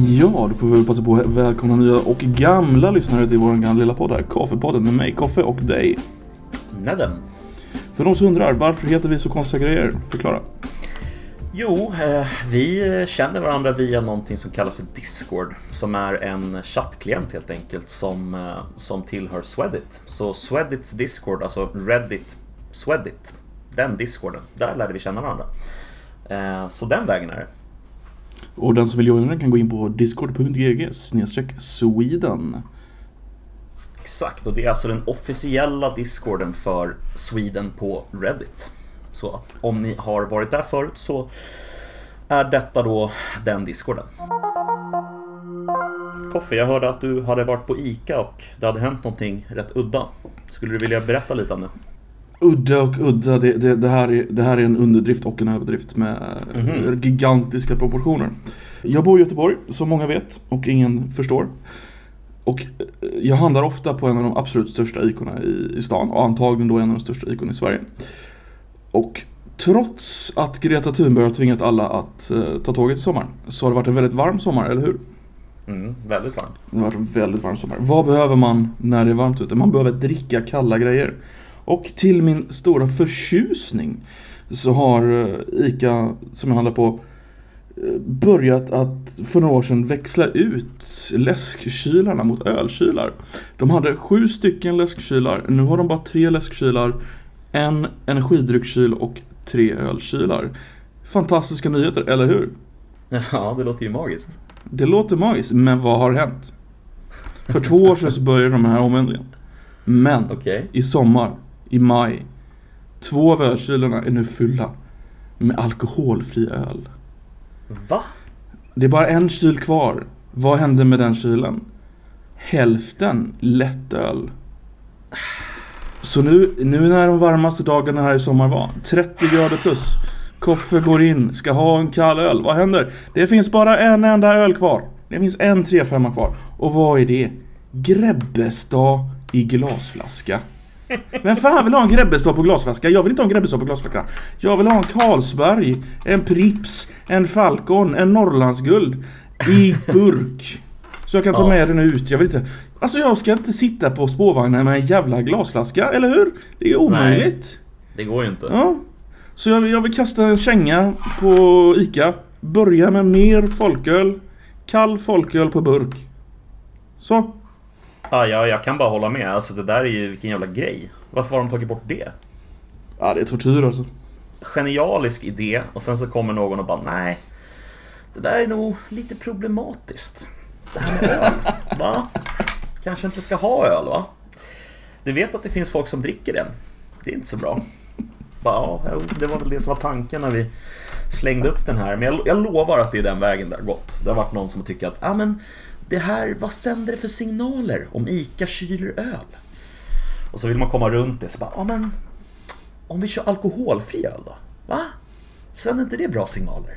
Ja, då får vi väl passa på att välkomna nya och gamla lyssnare till vår gamla lilla podd här. Kaffepodden med mig, Koffe och dig. Nedem. För de som undrar, varför heter vi så konstiga grejer? Förklara. Jo, eh, vi känner varandra via någonting som kallas för Discord. Som är en chattklient helt enkelt som, eh, som tillhör Swedit. Så Swedits Discord, alltså Reddit Swedit. Den Discorden, där lärde vi känna varandra. Eh, så den vägen är det. Och den som vill joina den kan gå in på discord.gg Sweden. Exakt, och det är alltså den officiella discorden för Sweden på Reddit. Så att om ni har varit där förut så är detta då den discorden. Koffe, jag hörde att du hade varit på ICA och det hade hänt någonting rätt udda. Skulle du vilja berätta lite om det? Udda och udda, det, det, det, här, är, det här är en underdrift och en överdrift med Mhm. gigantiska proportioner. Jag bor i Göteborg, som många vet och ingen förstår. Och eh, jag handlar ofta på en av de absolut största ikorna i, i stan och antagligen då en av de största ikorna i Sverige. Och trots att Greta Thunberg har tvingat alla att eh, ta tåget i sommar så har det varit en väldigt varm sommar, eller hur? Mm, väldigt varmt. Det har varit en väldigt varm sommar. Vad behöver man när det är varmt ute? Man behöver dricka kalla grejer. Och till min stora förtjusning så har eh, ICA, som jag handlar på, eh, börjat att för några år sedan växla ut läskkylarna mot ölkylar. De hade sju stycken läskkylar, nu har de bara tre läskkylar, en energidryckskyl och tre ölkylar. Fantastiska nyheter, eller hur? Ja, det låter ju magiskt. Det låter magiskt, men vad har hänt? För två år sedan så började de här omändringen. Men Okej. i sommar, i maj, två av ölkylarna är nu fulla med alkoholfri öl. Va? Det är bara en kyl kvar. Vad hände med den kylen? Hälften lättöl. Så nu, nu när de varmaste dagarna här i sommar var, 30 grader plus. Koffe går in, ska ha en kall öl. Vad händer? Det finns bara en enda öl kvar. Det finns en 3-5 kvar. Och vad är det? Grebbestad i glasflaska. Vem fan vill ha en Grebbestad på glasflaska? Jag vill inte ha en Grebbestad på glasflaska. Jag vill ha en Carlsberg, en Prips, en Falcon, en Norrlandsguld i burk. Så jag kan ta Ja. med den ut. Jag vill inte... Alltså jag ska inte sitta på spårvagnen med en jävla glasflaska, eller hur? Det är omöjligt. Det går ju inte. Ja. Så jag, vill- jag vill kasta en känga på ICA. Börja med mer folköl. Kall folköl på burk. Så. Ja, ja, jag kan bara hålla med. Alltså det där är ju vilken jävla grej. Varför har de tagit bort det? Ja, det är tortyr alltså. Genialisk idé och sen så kommer någon och bara nej. Det där är nog lite problematiskt. Det här med öl, va? Kanske inte ska ha öl, va? Du vet att det finns folk som dricker den. Det är inte så bra. Bara, ja, det var väl det som var tanken när vi slängde upp den här. Men jag, jag lovar att det är den vägen det har gått. Det har varit någon som tycker att, ah, men det här, vad sänder det för signaler om ICA kyler öl? Och så vill man komma runt det, så bara, ja men om vi kör alkoholfri öl då? Va? Sänder inte det bra signaler?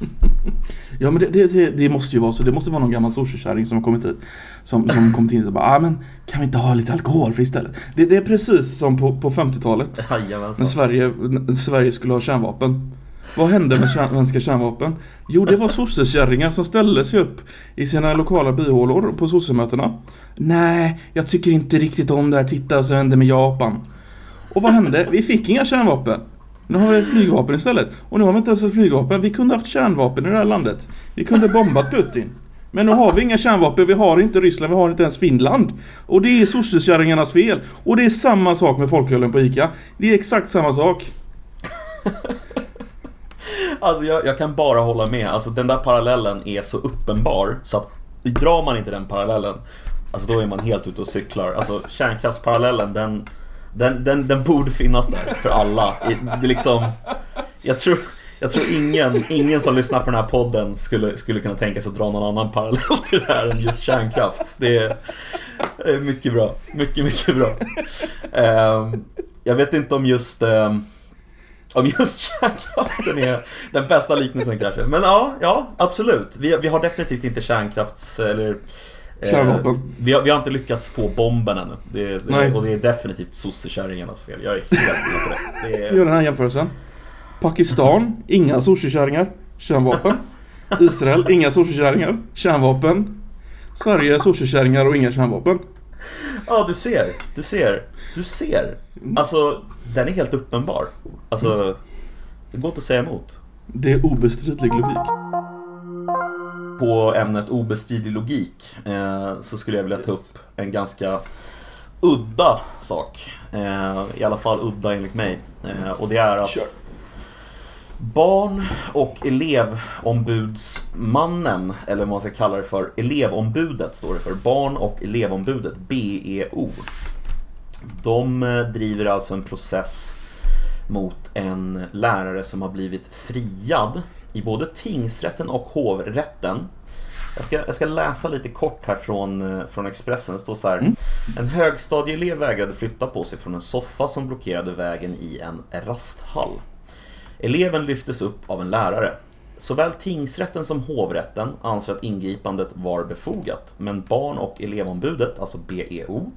Ja men det, det, det, måste ju vara så. Det måste vara någon gammal sushikärring som har kommit hit. Som, som kommit in och bara, ah, men kan vi inte ha lite alkoholfri istället? Det, det är precis som på, på 50-talet. När. Sverige, när Sverige skulle ha kärnvapen. Vad hände med svenska kärnvapen? Jo, det var sossekärringar som ställde sig upp i sina lokala byhålor på sossemötena. Nej, jag tycker inte riktigt om det här. Titta så hände med Japan. Och vad hände? Vi fick inga kärnvapen. Nu har vi flygvapen istället. Och nu har vi inte ens ett flygvapen. Vi kunde haft kärnvapen i det här landet. Vi kunde bombat Putin. Men nu har vi inga kärnvapen, vi har inte Ryssland, vi har inte ens Finland. Och det är sossekärringarnas fel. Och det är samma sak med folkölen på ICA. Det är exakt samma sak. Alltså jag, jag kan bara hålla med. Alltså den där parallellen är så uppenbar så att drar man inte den parallellen Alltså då är man helt ute och cyklar. Alltså kärnkraftsparallellen den den, den, den borde finnas där för alla. Det är liksom Jag tror jag tror ingen, ingen som lyssnar på den här podden skulle, skulle kunna tänka sig att dra någon annan parallell till det här än just kärnkraft. Det är, det är mycket bra. Mycket, mycket bra. Ehm, jag vet inte om just ehm, om just kärnkraften är den bästa liknelsen kanske. Men ja, ja absolut. Vi, vi har definitivt inte kärnkrafts... Eller, eh, Kärnvapen. vi, har, vi har inte lyckats få bomben ännu. Det, Nej. det, och det är definitivt sossekärringarnas fel. Jag är helt med på det. det Gör är, den här jämförelsen. Pakistan, inga sushikärringar. Kärnvapen. Israel, inga sorcerkärringar. Kärnvapen. Sverige, sorcerkärringar och inga kärnvapen. Ja, du ser. Du ser. Du ser. Alltså, den är helt uppenbar. Alltså, det går inte att säga emot. Det är obestridlig logik. På ämnet obestridlig logik eh, så skulle jag vilja ta upp en ganska udda sak. Eh, I alla fall udda enligt mig. Eh, och det är att. Barn och elevombudsmannen, eller vad man ska kalla det för, elevombudet står det för. Barn och elevombudet, BEO. De eh, driver alltså en process mot en lärare som har blivit friad i både tingsrätten och hovrätten. Jag ska, jag ska läsa lite kort här från, eh, från Expressen. Det står så här. En högstadieelev vägrade flytta på sig från en soffa som blockerade vägen i en rasthall. Eleven lyftes upp av en lärare. Såväl tingsrätten som hovrätten anser att ingripandet var befogat, men barn och elevombudet, alltså BEO,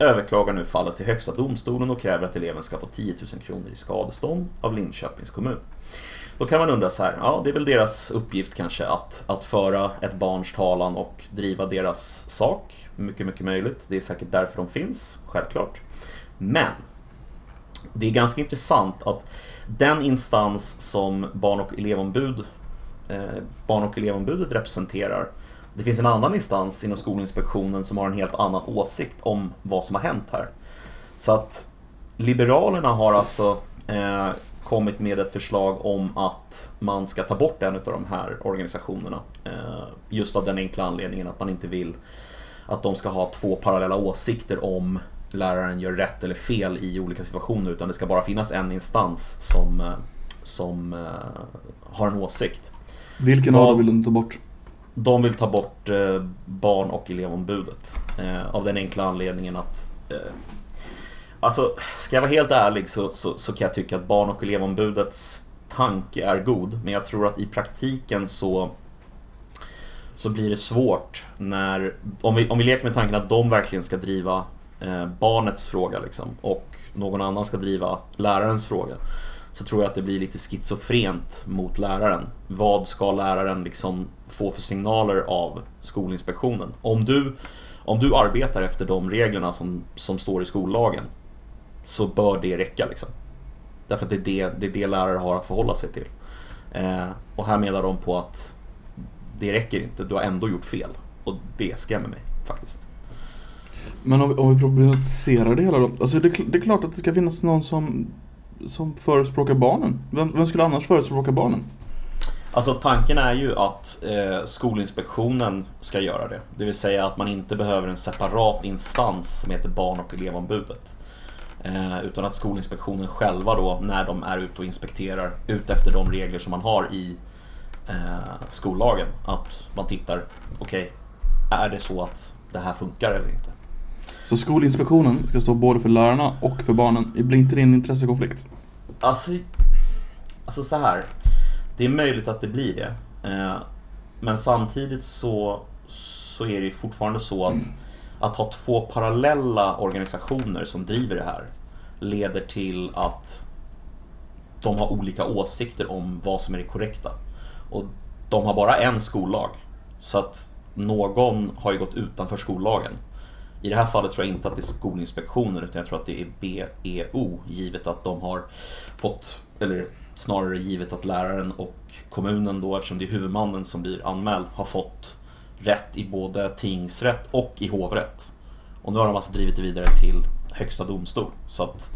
överklagar nu fallet till Högsta domstolen och kräver att eleven ska få 10 000 kronor i skadestånd av Linköpings kommun. Då kan man undra så här, ja det är väl deras uppgift kanske att, att föra ett barns talan och driva deras sak. Mycket, mycket möjligt. Det är säkert därför de finns, självklart. Men det är ganska intressant att den instans som barn och elevombud eh, Barn och elevombudet representerar det finns en annan instans inom Skolinspektionen som har en helt annan åsikt om vad som har hänt här. Så att Liberalerna har alltså eh, kommit med ett förslag om att man ska ta bort en av de här organisationerna. Eh, just av den enkla anledningen att man inte vill att de ska ha två parallella åsikter om läraren gör rätt eller fel i olika situationer utan det ska bara finnas en instans som, eh, som eh, har en åsikt. Vilken av dem vill du ta bort? De vill ta bort eh, barn och elevombudet eh, av den enkla anledningen att eh, Alltså, ska jag vara helt ärlig så, så, så kan jag tycka att barn och elevombudets tanke är god men jag tror att i praktiken så så blir det svårt när, om vi, om vi leker med tanken att de verkligen ska driva eh, barnets fråga liksom, och någon annan ska driva lärarens fråga så tror jag att det blir lite schizofrent mot läraren. Vad ska läraren liksom få för signaler av Skolinspektionen? Om du, om du arbetar efter de reglerna som, som står i skollagen så bör det räcka liksom. Därför att det är det, det, är det lärare har att förhålla sig till. Eh, och här menar de på att det räcker inte, du har ändå gjort fel. Och det skrämmer mig faktiskt. Men om, om vi problematiserar det hela då. Alltså det, det är klart att det ska finnas någon som, som förespråkar barnen. Vem, vem skulle annars förespråka barnen? Alltså tanken är ju att eh, Skolinspektionen ska göra det. Det vill säga att man inte behöver en separat instans som heter Barn och elevombudet. Eh, utan att Skolinspektionen själva då, när de är ute och inspekterar, ut efter de regler som man har i eh, skollagen. Att man tittar, okej, är det så att det här funkar eller inte? Så Skolinspektionen ska stå både för lärarna och för barnen. Det blir inte det en intressekonflikt? Alltså, alltså så här. Det är möjligt att det blir det. Eh, men samtidigt så, så är det fortfarande så att, att ha två parallella organisationer som driver det här leder till att de har olika åsikter om vad som är det korrekta. Och de har bara en skollag. Så att någon har ju gått utanför skollagen. I det här fallet tror jag inte att det är Skolinspektionen utan jag tror att det är BEO givet att de har fått, eller snarare givet att läraren och kommunen då eftersom det är huvudmannen som blir anmäld har fått rätt i både tingsrätt och i hovrätt. Och nu har de alltså drivit det vidare till Högsta domstol. Så att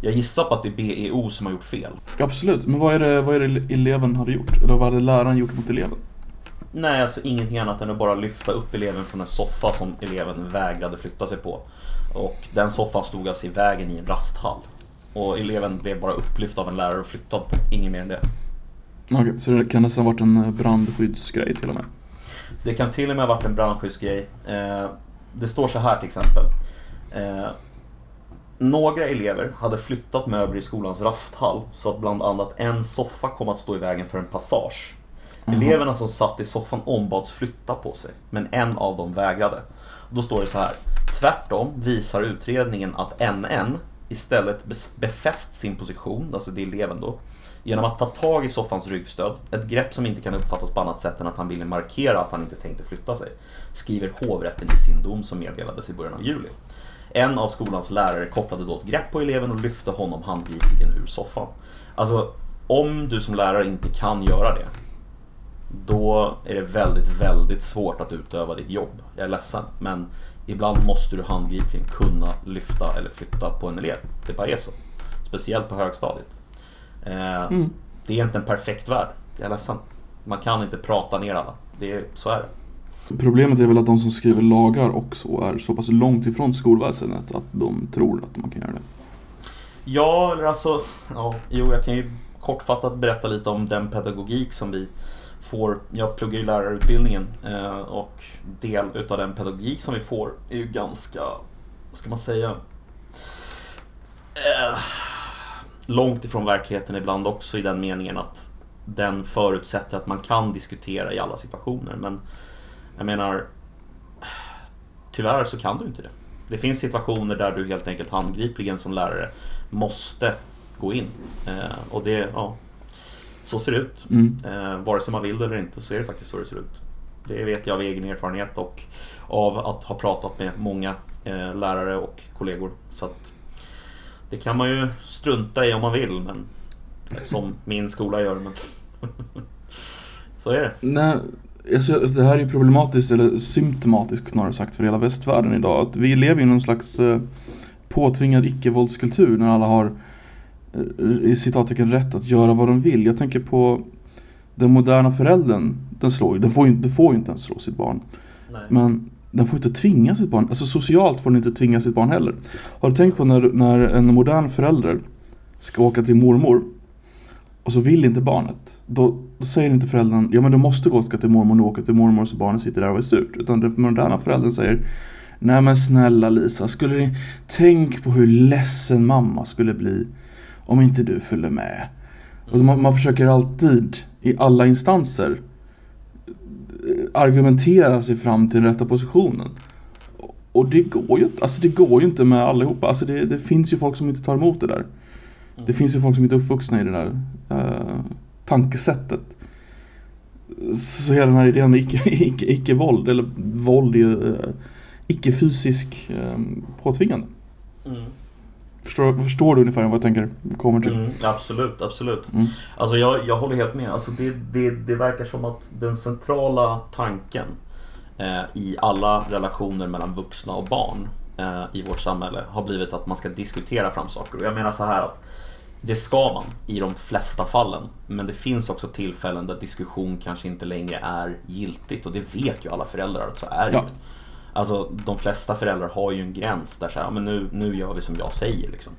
jag gissar på att det är BEO som har gjort fel. Absolut, men vad är, det, vad är det eleven hade gjort? Eller vad hade läraren gjort mot eleven? Nej, alltså ingenting annat än att bara lyfta upp eleven från en soffa som eleven vägrade flytta sig på. Och den soffan stod alltså i vägen i en rasthall. Och eleven blev bara upplyft av en lärare och flyttad på, inget mer än det. Okej, så det kan nästan ha varit en eh, brandskyddsgrej till och med. Det kan till och med ha varit en brandskyddsgrej. Eh, det står så här till exempel. Eh, några elever hade flyttat möbler i skolans rasthall så att bland annat en soffa kom att stå i vägen för en passage. Mm. Eleverna som satt i soffan ombads flytta på sig, men en av dem vägrade. Då står det så här. Tvärtom visar utredningen att NN istället befäst sin position, alltså det är eleven då, Genom att ta tag i soffans ryggstöd, ett grepp som inte kan uppfattas på annat sätt än att han ville markera att han inte tänkte flytta sig, skriver hovrätten i sin dom som meddelades i början av juli. En av skolans lärare kopplade då ett grepp på eleven och lyfte honom handgripligen ur soffan. Alltså, om du som lärare inte kan göra det, då är det väldigt, väldigt svårt att utöva ditt jobb. Jag är ledsen, men ibland måste du handgripligen kunna lyfta eller flytta på en elev. Det bara är så. Speciellt på högstadiet. Eh, mm. Det är inte en perfekt värld. Jag är ledsen. Man kan inte prata ner alla. Det är, så är det. Problemet är väl att de som skriver lagar också är så pass långt ifrån skolväsendet att de tror att man kan göra det. Ja, eller alltså, ja, jo, jag kan ju kortfattat berätta lite om den pedagogik som vi får. Jag pluggar ju lärarutbildningen eh, och del utav den pedagogik som vi får är ju ganska, vad ska man säga, eh, långt ifrån verkligheten ibland också i den meningen att den förutsätter att man kan diskutera i alla situationer. Men jag menar, tyvärr så kan du inte det. Det finns situationer där du helt enkelt handgripligen som lärare måste gå in. Eh, och det, ja, så ser det ut. Mm. Eh, vare sig man vill det eller inte så är det faktiskt så det ser ut. Det vet jag av egen erfarenhet och av att ha pratat med många eh, lärare och kollegor. Så att det kan man ju strunta i om man vill, men som min skola gör. Men så är det. Nej, alltså, det här är problematiskt, eller symptomatiskt snarare sagt, för hela västvärlden idag. Att vi lever i någon slags eh, påtvingad icke-våldskultur när alla har i citattecken rätt att göra vad de vill. Jag tänker på den moderna föräldern. Den slår ju, den får ju, den får ju inte ens slå sitt barn. Nej. Men den får inte tvinga sitt barn, alltså socialt får den inte tvinga sitt barn heller. Har du tänkt på när, när en modern förälder ska åka till mormor och så vill inte barnet. Då, då säger inte föräldern, ja men du måste gå till mormor och åka till mormor så barnet sitter där och är surt. Utan den moderna föräldern säger, nej men snälla Lisa, skulle ni, tänk på hur ledsen mamma skulle bli om inte du följde med. Och man, man försöker alltid i alla instanser argumentera sig fram till den rätta positionen. Och det går ju inte, alltså det går ju inte med allihopa. Alltså det, det finns ju folk som inte tar emot det där. Det mm. finns ju folk som inte är uppvuxna i det där uh, tankesättet. Så hela den här idén med icke-våld, icke, eller våld är uh, icke-fysisk um, påtvingande. Mm. Förstår, förstår du ungefär vad jag tänker kommer till? Mm, absolut, absolut. Mm. Alltså jag, jag håller helt med. Alltså det, det, det verkar som att den centrala tanken eh, i alla relationer mellan vuxna och barn eh, i vårt samhälle har blivit att man ska diskutera fram saker. Och jag menar så här att det ska man i de flesta fallen. Men det finns också tillfällen där diskussion kanske inte längre är giltigt och det vet ju alla föräldrar att så är det ja. Alltså de flesta föräldrar har ju en gräns där så här, men nu, nu gör vi som jag säger liksom.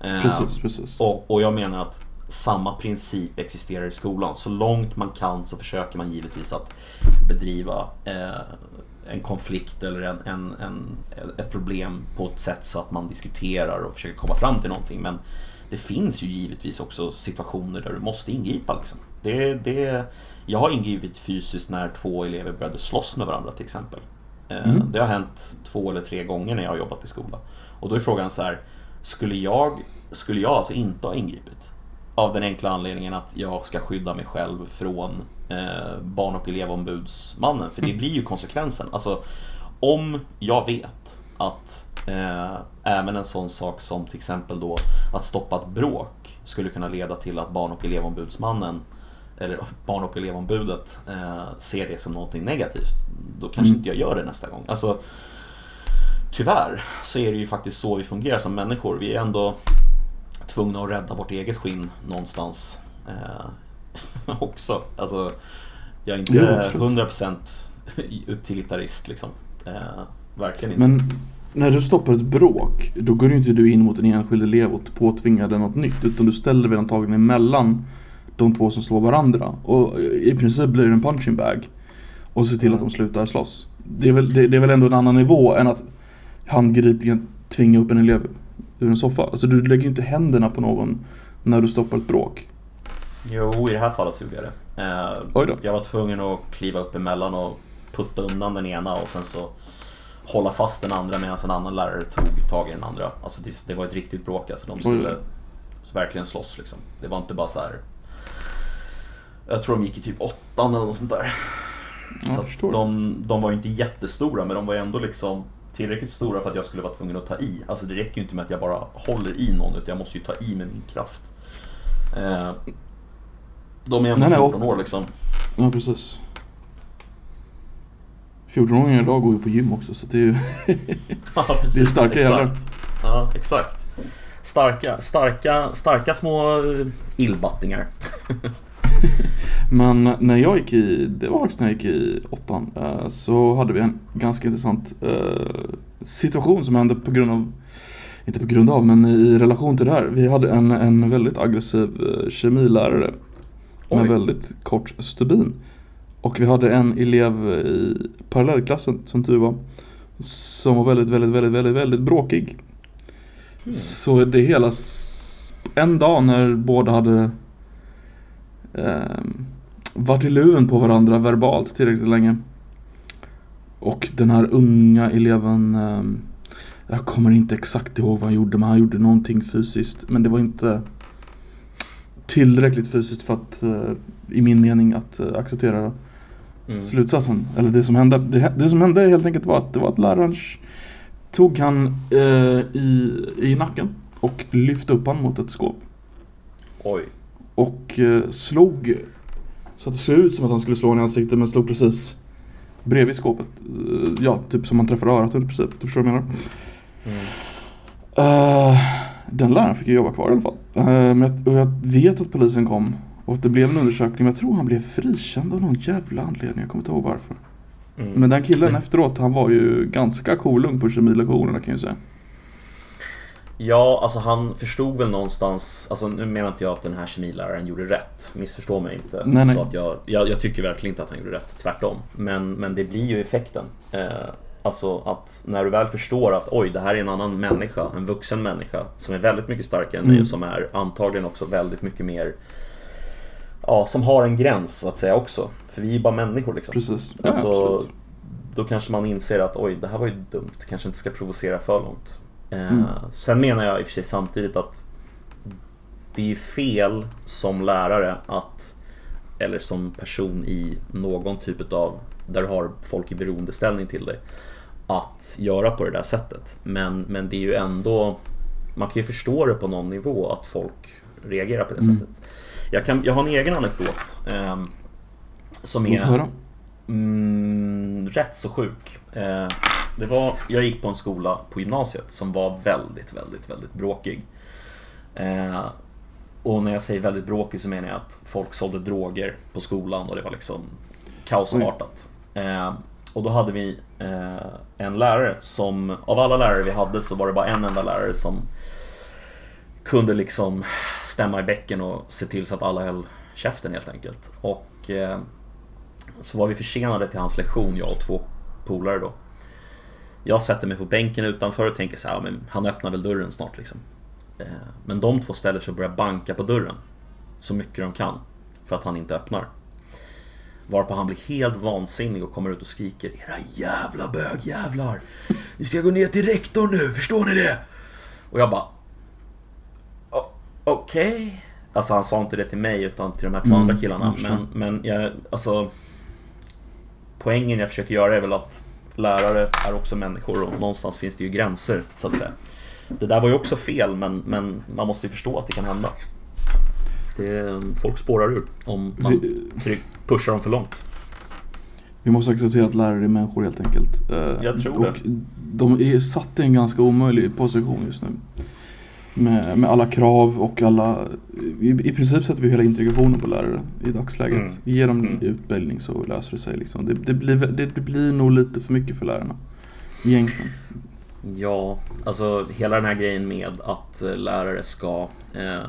Precis, eh, precis. Och, och jag menar att samma princip existerar i skolan. Så långt man kan så försöker man givetvis att bedriva eh, en konflikt eller en, en, en, ett problem på ett sätt så att man diskuterar och försöker komma fram till någonting. Men det finns ju givetvis också situationer där du måste ingripa. Liksom. Det, det, jag har ingripit fysiskt när två elever började slåss med varandra till exempel. Eh, mm. Det har hänt två eller tre gånger när jag har jobbat i skola. Och då är frågan så här, skulle jag, skulle jag alltså inte ha ingripit? Av den enkla anledningen att jag ska skydda mig själv från eh, barn och elevombudsmannen. För det mm. blir ju konsekvensen. Alltså, om jag vet att eh, även en sån sak som till exempel då att stoppa ett bråk skulle kunna leda till att barn och elevombudsmannen eller barn och elevombudet eh, ser det som någonting negativt, då kanske mm. inte jag gör det nästa gång. Alltså, tyvärr så är det ju faktiskt så vi fungerar som människor. Vi är ändå tvungna att rädda vårt eget skinn någonstans eh, också. Alltså, jag är inte jo, 100% utilitarist liksom. Eh, verkligen inte. Men när du stoppar ett bråk, då går ju inte du in mot en enskild elev och påtvingar den något nytt. Utan du ställer väl antagligen emellan de två som slår varandra. Och i princip blir det en punching bag. Och se till att de slutar slåss. Det är, väl, det, det är väl ändå en annan nivå än att handgripligen tvinga upp en elev ur en soffa. Alltså du lägger ju inte händerna på någon när du stoppar ett bråk. Jo, i det här fallet så gjorde jag det. Eh, jag var tvungen att kliva upp emellan och putta undan den ena och sen så hålla fast den andra medan en annan lärare tog tag i den andra. Alltså det, det var ett riktigt bråk alltså. De skulle verkligen slåss liksom. Det var inte bara så här Jag tror de gick i typ åttan eller något sånt där. Jag så de, de var ju inte jättestora men de var ju ändå liksom tillräckligt stora för att jag skulle vara tvungen att ta i. Alltså det räcker ju inte med att jag bara håller i någon utan jag måste ju ta i med min kraft. Eh, de är ändå Nej, nej, 14 år liksom. Ja, precis. 14-åringar idag går ju på gym också så det är ju... Ja, precis. Det är starka exakt. jävlar. Ja, exakt. Starka, starka, starka små eh, illbattingar. Men när jag gick i, det var faktiskt när jag gick i åttan, eh, så hade vi en ganska intressant eh, situation som hände på grund av, inte på grund av, men i relation till det här. Vi hade en, en väldigt aggressiv eh, kemilärare med Oj. väldigt kort stubin. Och vi hade en elev i parallellklassen, som tur var, som var väldigt, väldigt, väldigt, väldigt, väldigt bråkig. Så det hela, en dag när båda hade ehm, varit i luven på varandra verbalt tillräckligt länge. Och den här unga eleven, ehm, jag kommer inte exakt ihåg vad han gjorde men han gjorde någonting fysiskt. Men det var inte tillräckligt fysiskt för att, eh, i min mening, att eh, acceptera Mm. slutsatsen. Eller det som hände. Det, det som hände helt enkelt var att det var att läraren tog han eh, i, i nacken och lyfte upp han mot ett skåp. Oj. Och eh, slog så att det såg ut som att han skulle slå honom i ansiktet men slog precis bredvid skåpet. Eh, ja, typ som man träffar örat i princip. Du förstår vad jag menar? Mm. Eh, den läraren fick ju jobba kvar i alla fall. Men jag, och jag vet att polisen kom och att det blev en undersökning. Men jag tror han blev frikänd av någon jävla anledning. Jag kommer inte ihåg varför. Mm. Men den killen Men- efteråt, han var ju ganska kolugn på kemilektionerna kan jag ju säga. Ja, alltså han förstod väl någonstans, alltså nu menar inte jag att den här kemiläraren gjorde rätt, missförstå mig inte. Nej, nej. Så att jag, jag, jag tycker verkligen inte att han gjorde rätt, tvärtom. Men, men det blir ju effekten. Eh, alltså att när du väl förstår att oj, det här är en annan människa, en vuxen människa som är väldigt mycket starkare än mig Mm. och som är antagligen också väldigt mycket mer Ja, som har en gräns så att säga också. För vi är bara människor liksom. Precis. Ja, Alltså, absolut. då kanske man inser att oj, det här var ju dumt. Kanske inte ska provocera för långt. Eh, Mm. Sen menar jag i och för sig samtidigt att det är fel som lärare att eller som person i någon typ av där du har folk i beroendeställning till dig att göra på det där sättet. Men, men det är ju ändå man kan ju förstå det på någon nivå att folk reagerar på det Mm. sättet. Jag, kan, jag har en egen anekdot eh, som är. Mm, rätt så sjuk. Eh, det var, jag gick på en skola på gymnasiet som var väldigt, väldigt, väldigt bråkig. Eh, och när jag säger väldigt bråkig så menar jag att folk sålde droger på skolan och det var liksom kaosartat. Eh, och då hade vi eh, en lärare som, av alla lärare vi hade så var det bara en enda lärare som kunde liksom stämma i bäcken och se till så att alla höll käften helt enkelt. Och eh, så var vi försenade till hans lektion, jag och två polare då. Jag sätter mig på bänken utanför och tänker så här, men han öppnar väl dörren snart liksom. Eh, men de två ställer sig och börjar banka på dörren. Så mycket de kan. För att han inte öppnar. Varpå han blir helt vansinnig och kommer ut och skriker Era jävla bögjävlar! Ni ska gå ner till rektorn nu, förstår ni det? Och jag bara Okej, Okej? Alltså han sa inte det till mig utan till de här två Mm, andra killarna. Men, men jag, alltså Poängen jag försöker göra är väl att lärare är också människor och någonstans finns det ju gränser så att säga. Det där var ju också fel men, men man måste ju förstå att det kan hända. Det, folk spårar ur om man tryck, pushar dem för långt. Vi måste acceptera att lärare är människor helt enkelt. Eh, Jag tror och De är satt i en ganska omöjlig position just nu. Med, med alla krav och alla... I, I princip sätter vi hela integrationen på lärare i dagsläget. Mm. Ge dem Mm. utbildning så löser det sig liksom. Det, det, blir, det, det blir nog lite för mycket för lärarna. Egentligen. Ja, alltså hela den här grejen med att eh, lärare ska eh,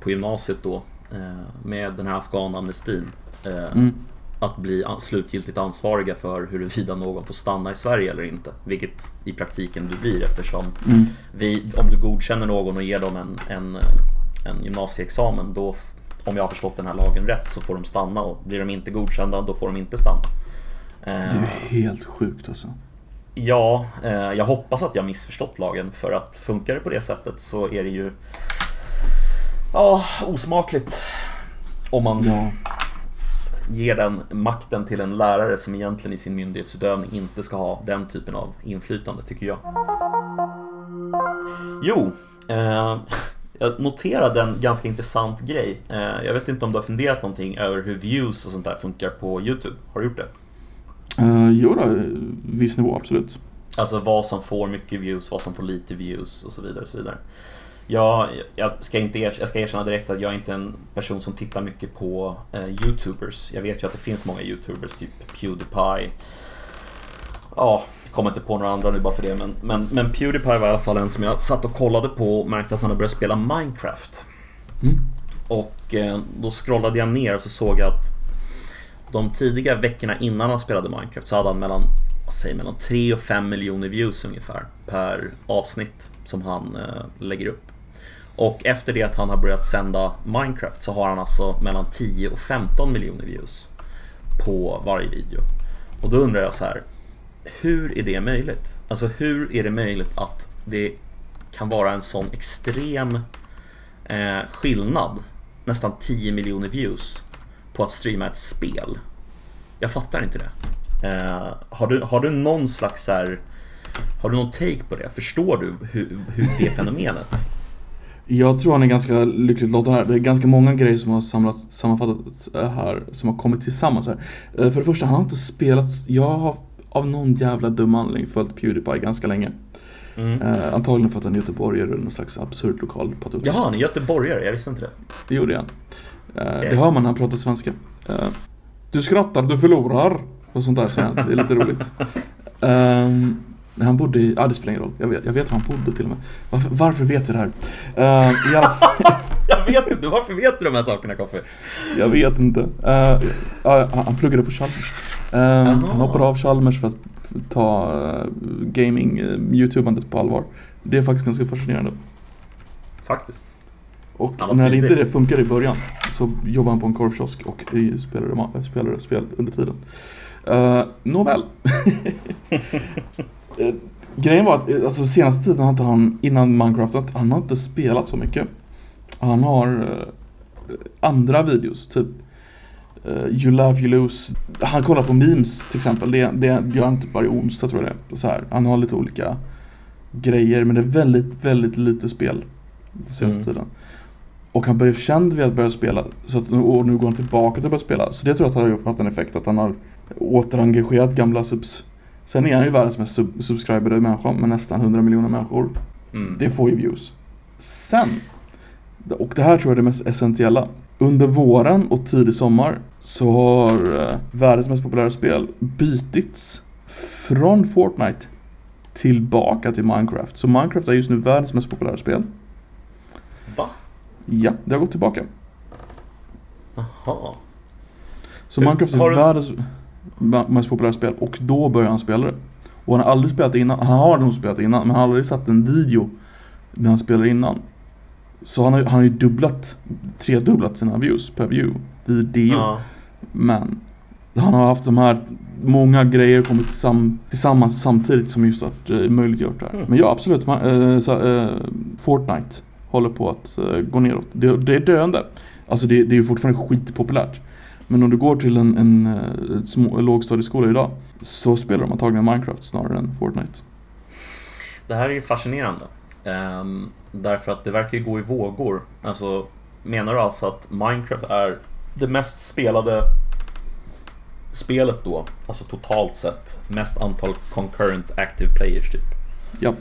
på gymnasiet då eh, med den här afghanamnestin eh, Mm. Att bli slutgiltigt ansvariga för huruvida någon får stanna i Sverige eller inte. Vilket i praktiken du blir eftersom Mm. vi, om du godkänner någon och ger dem en, en, en gymnasieexamen då, om jag har förstått den här lagen rätt, så får de stanna och blir de inte godkända då får de inte stanna. Det Eh, är ju helt sjukt alltså. Ja, eh, jag hoppas att jag missförstått lagen för att funkar det på det sättet så är det ju Ja, osmakligt Om man Ja. Ger den makten till en lärare som egentligen i sin myndighetsutövning inte ska ha den typen av inflytande, tycker jag. Jo, eh, jag noterade en ganska intressant grej. Eh, jag vet inte om du har funderat någonting över hur views och sånt där funkar på YouTube? Har du gjort det? Uh, jo då, viss nivå absolut. Alltså vad som får mycket views, vad som får lite views och så vidare. Och så vidare. Jag, jag, ska inte er, jag ska erkänna direkt att jag är inte en person som tittar mycket på eh, Youtubers. Jag vet ju att det finns många Youtubers, typ Pewdiepie. Ja, kommer inte på några andra nu bara för det. Men, men, men Pewdiepie var i alla fall en som jag satt och kollade på och märkte att han hade börjat spela Minecraft. Mm. Och eh, då scrollade jag ner och så såg jag att de tidiga veckorna innan han spelade Minecraft så hade han mellan, säger, mellan 3 och 5 miljoner views ungefär per avsnitt som han eh, lägger upp. Och efter det att han har börjat sända Minecraft så har han alltså mellan 10 och 15 miljoner views på varje video. Och då undrar jag så här, hur är det möjligt? Alltså hur är det möjligt att det kan vara en sån extrem eh, skillnad, nästan 10 miljoner views, på att streama ett spel? Jag fattar inte det. Eh, har, du, har du någon slags här, har du någon take på det? Förstår du hur, hur det fenomenet? Jag tror han är ganska lyckligt lottad här. Det är ganska många grejer som har samlat, sammanfattats här, som har kommit tillsammans här. Eh, För det första, han har inte spelat, jag har av någon jävla dum anledning följt Pewdiepie ganska länge. Mm. Eh, antagligen för att han är göteborgare eller någon slags absurd lokal patriot. Jaha, han är göteborgare, jag visste inte det. Det gjorde han. Eh, Okej. Det hör man när han pratar svenska. Eh, du skrattar, du förlorar. Och sånt där han. Det är lite roligt. Ehm, när han bodde i, ja det spelar ingen roll. Jag vet, jag vet var han bodde till och med. Varför, varför vet jag det här? I alla fall- Jag vet inte, varför vet du de här sakerna Koffe? Jag vet inte. Eh, ja, han- pluggade på Chalmers. Uh, Jaha. han hoppade av Chalmers för att ta uh, gaming, uh, youtubandet på allvar. Det är faktiskt ganska fascinerande. Faktiskt. Och när tidig. inte det funkade i början så jobbade han på en korvkiosk och eh, spelade, spelade spel under tiden. Uh, Nåväl. Eh, Grejen var att eh, alltså, senaste tiden inte han, innan Minecraft, att han har inte spelat så mycket. Han har eh, andra videos, typ eh, You Love You Lose. Han kollar på memes till exempel. Det, det gör han typ varje onsdag tror jag det är. Så här. Han har lite olika grejer men det är väldigt, väldigt lite spel den senaste Mm. tiden. Och han blev känd vid att börja spela så att, och nu går han tillbaka till att börja spela. Så det tror jag att har haft en effekt att han har återengagerat gamla subs. Sen är han ju världens mest sub subscribade människa med nästan 100 miljoner människor. Mm. Det får ju views. Sen, och det här tror jag är det mest essentiella. Under våren och tidig sommar så har eh, världens mest populära spel bytits från Fortnite tillbaka till Minecraft. Så Minecraft är just nu världens mest populära spel. Va? Ja, det har gått tillbaka. Jaha. Så Minecraft är har du- världens mest populära spel och då börjar han spela det. Och han har aldrig spelat det innan, han har nog spelat det innan men han har aldrig satt en video när han spelar innan. Så han har, han har ju dubblat, tredubblat sina views per view video. Ja. Men han har haft de här, många grejer kommit tillsam, tillsammans samtidigt som just att eh, möjliggjort det här. Mm. Men ja absolut, man, eh, så, eh, Fortnite håller på att eh, gå neråt. Det, det är döende. Alltså det, det är ju fortfarande skitpopulärt. Men om du går till en, en, eh, små, lågstadieskola idag så spelar de antagligen Minecraft snarare än Fortnite. Det här är ju fascinerande. Ehm, därför att det verkar ju gå i vågor. Alltså, menar du alltså att Minecraft är det mest spelade spelet då? Alltså totalt sett, mest antal concurrent active players typ? Ja,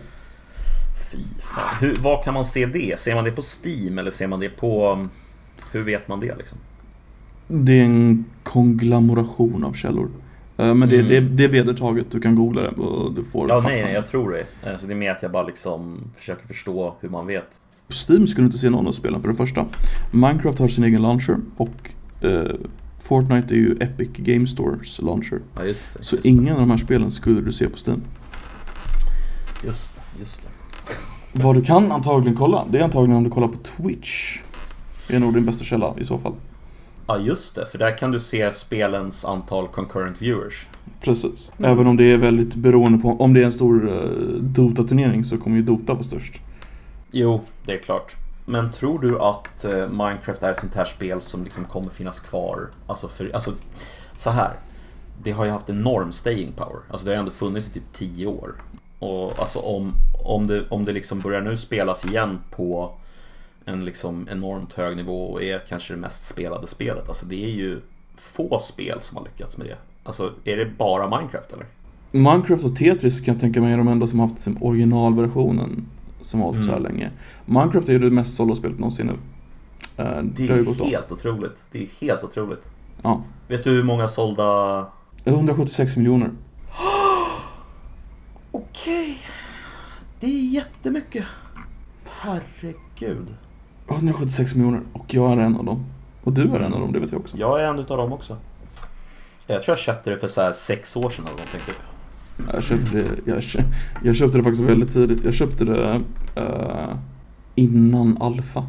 Fy fan. Hur, var kan man se det? Ser man det på Steam eller ser man det på... Hur vet man det liksom? Det är en konglomeration av källor. Eh, Men det, Mm. det, det är vedertaget, du kan googla det och du får Ja, nej, nej, jag tror det. Eh, Så det är mer att jag bara liksom försöker förstå hur man vet. På Steam skulle du inte se någon av spelen för det första. Minecraft har sin egen launcher och eh, Fortnite är ju Epic Game Stores launcher. Ja, just det. Så just, det. ingen av de här spelen skulle du se på Steam. just det, just det. Vad du kan antagligen kolla, det är antagligen om du kollar på Twitch. Det är nog din bästa källa i så fall. Ja, just det. För där kan du se spelens antal concurrent viewers. Precis. Mm. Även om det är väldigt beroende på, om det är en stor eh, Dota-turnering så kommer ju Dota vara störst. Jo, det är klart. Men tror du att eh, Minecraft är ett sånt här spel som liksom kommer finnas kvar? Alltså, för, alltså så här. Det har ju haft enorm staying power. Alltså det har ändå funnits i typ 10 år. Och alltså om, om det, om det liksom börjar nu spelas igen på en liksom enormt hög nivå och är kanske det mest spelade spelet. Alltså det är ju få spel som har lyckats med det. Alltså är det bara Minecraft eller? Minecraft och Tetris kan jag tänka mig är de enda som har haft liksom originalversionen som har hållit så här Mm. länge. Minecraft är ju det mest sålda spelet någonsin nu. Eh, Det ju är av. helt otroligt. Det är helt otroligt. Ja. Vet du hur många sålda 176 miljoner. Okej. Det är jättemycket. Herregud. 176 miljoner och jag är en av dem. Och du är en av dem, det vet jag också. Jag är en utav dem också. Jag tror jag köpte det för så här sex år sedan eller någonting typ. Jag köpte det, jag, kö- jag köpte det faktiskt väldigt tidigt. Jag köpte det eh, innan Alfa.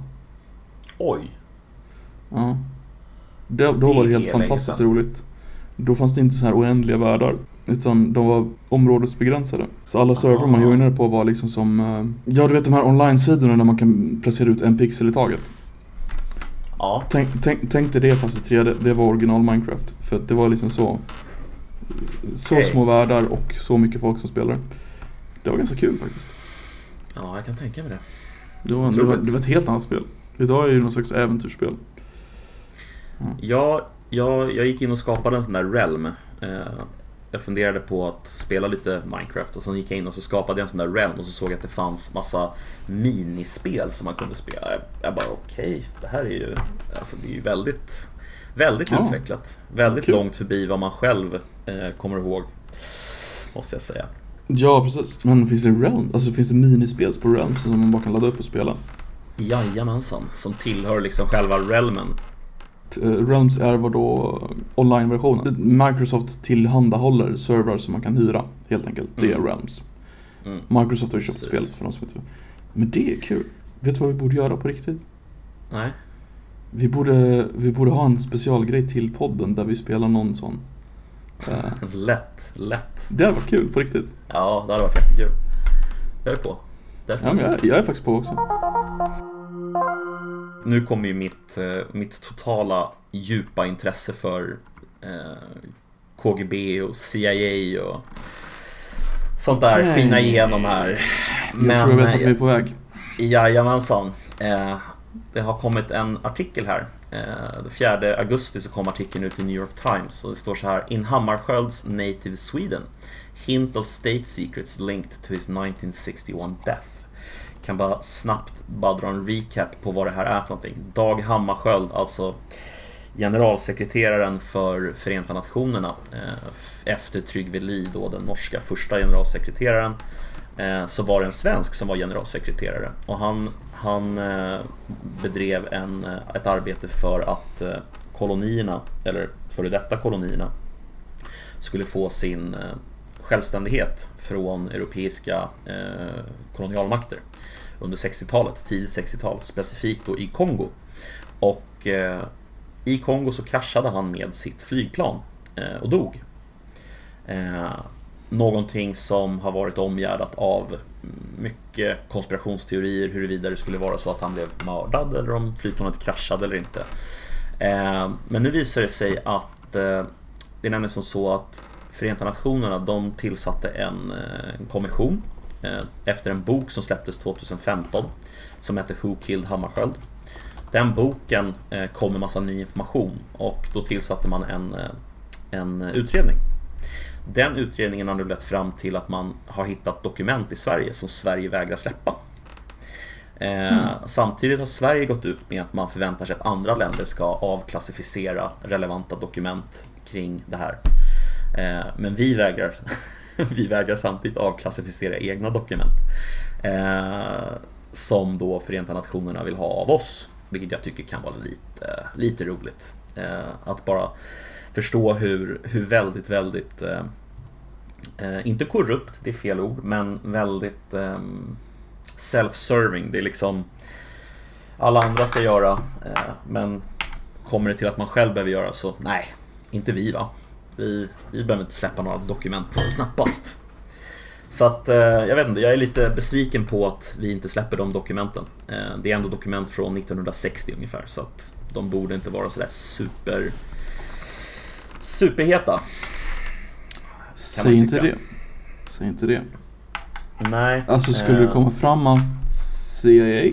Oj. Ja. Då, då Det var det helt fantastiskt roligt. Då fanns det inte så här oändliga världar. Utan de var områdesbegränsade. Så alla servrar man joinade på var liksom som eh, Ja du vet de här online-sidorna där man kan placera ut en pixel i taget. Ja. Tänk, tänk, tänk dig det fast i 3D. Det var original Minecraft. För att det var liksom så Så Okej. små världar och så mycket folk som spelar. Det var ganska kul faktiskt. Ja, jag kan tänka mig det. Det var, det var, det var ett helt annat spel. Idag är det ju någon slags äventyrsspel. Jag, jag, jag gick in och skapade en sån där realm. Eh, jag funderade på att spela lite Minecraft och så gick jag in och så skapade jag en sån där realm och så såg jag att det fanns massa minispel som man kunde spela. Jag, jag bara okej, det här är ju, alltså det är ju väldigt, väldigt Ja. utvecklat. Väldigt Kul. långt förbi vad man själv eh, kommer ihåg. Måste jag säga. Ja precis. Men finns det Realm? Alltså finns det minispel på Realm som man bara kan ladda upp och spela? Jajamensan, som tillhör liksom själva realmen. Eh, Realms är vad då online-versionen. Microsoft tillhandahåller servrar som man kan hyra helt enkelt. Det är Mm. Realms. Mm. Microsoft har ju köpt Precis. spelet för de som inte. Men det är kul. Vet du vad vi borde göra på riktigt? Nej, Vi borde, vi borde ha en specialgrej till podden där vi spelar någon sån. Eh, lätt, lätt. det hade varit kul på riktigt. Ja, det hade varit jättekul. Jag är på. Ja, jag, jag är faktiskt på också. Nu kommer ju mitt, eh, mitt totala djupa intresse för eh, KGB och CIA och sånt där skina igenom här. Jag tror jag vet eh, vart vi är på väg. Jajamensan. Eh, det har kommit en artikel här. Eh, den 4 augusti så kom artikeln ut i New York Times och det står så här In Hammarskjölds native Sweden Hint of state secrets linked to his 1961 death kan bara snabbt bara dra en recap på vad det här är för någonting. Dag Hammarskjöld, alltså generalsekreteraren för Förenta Nationerna eh, efter Trygve Lie, då den norska första generalsekreteraren eh, så var det en svensk som var generalsekreterare och han, han eh, bedrev en, ett arbete för att kolonierna, eller före detta kolonierna skulle få sin självständighet från europeiska eh, kolonialmakter under 60-talet, tidigt 60-tal, specifikt då i Kongo. Och eh, i Kongo så kraschade han med sitt flygplan eh, och dog. Eh, någonting som har varit omgärdat av mycket konspirationsteorier huruvida det skulle vara så att han blev mördad eller om flygplanet kraschade eller inte. Eh, men nu visar det sig att eh, det är nämligen som så att Förenta Nationerna de tillsatte en, eh, en kommission eh, efter en bok som släpptes 2015 som heter Who Killed Hammarskjöld. Den boken eh, kom med massa ny information och då tillsatte man en, en utredning. Den utredningen har nu lett fram till att man har hittat dokument i Sverige som Sverige vägrar släppa. Eh, Samtidigt har Sverige gått ut med att man förväntar sig att andra länder ska avklassificera relevanta dokument kring det här. Eh, men vi vägrar, vi vägrar samtidigt avklassificera egna dokument. Eh, som då Förenta Nationerna vill ha av oss. Vilket jag tycker kan vara lite, lite roligt. Eh, att bara förstå hur, hur väldigt, väldigt eh, eh inte korrupt, det är fel ord, men väldigt eh, self-serving. Det är liksom alla andra ska göra, eh, men kommer det till att man själv behöver göra så nej, inte vi va. Vi, vi behöver inte släppa några dokument, knappast. Så att eh, jag vet inte, jag är lite besviken på att vi inte släpper de dokumenten. Eh, det är ändå dokument från 1960 ungefär så att de borde inte vara sådär super superheta. Säg inte det. Säg inte det. Nej. Alltså skulle det komma fram att CIA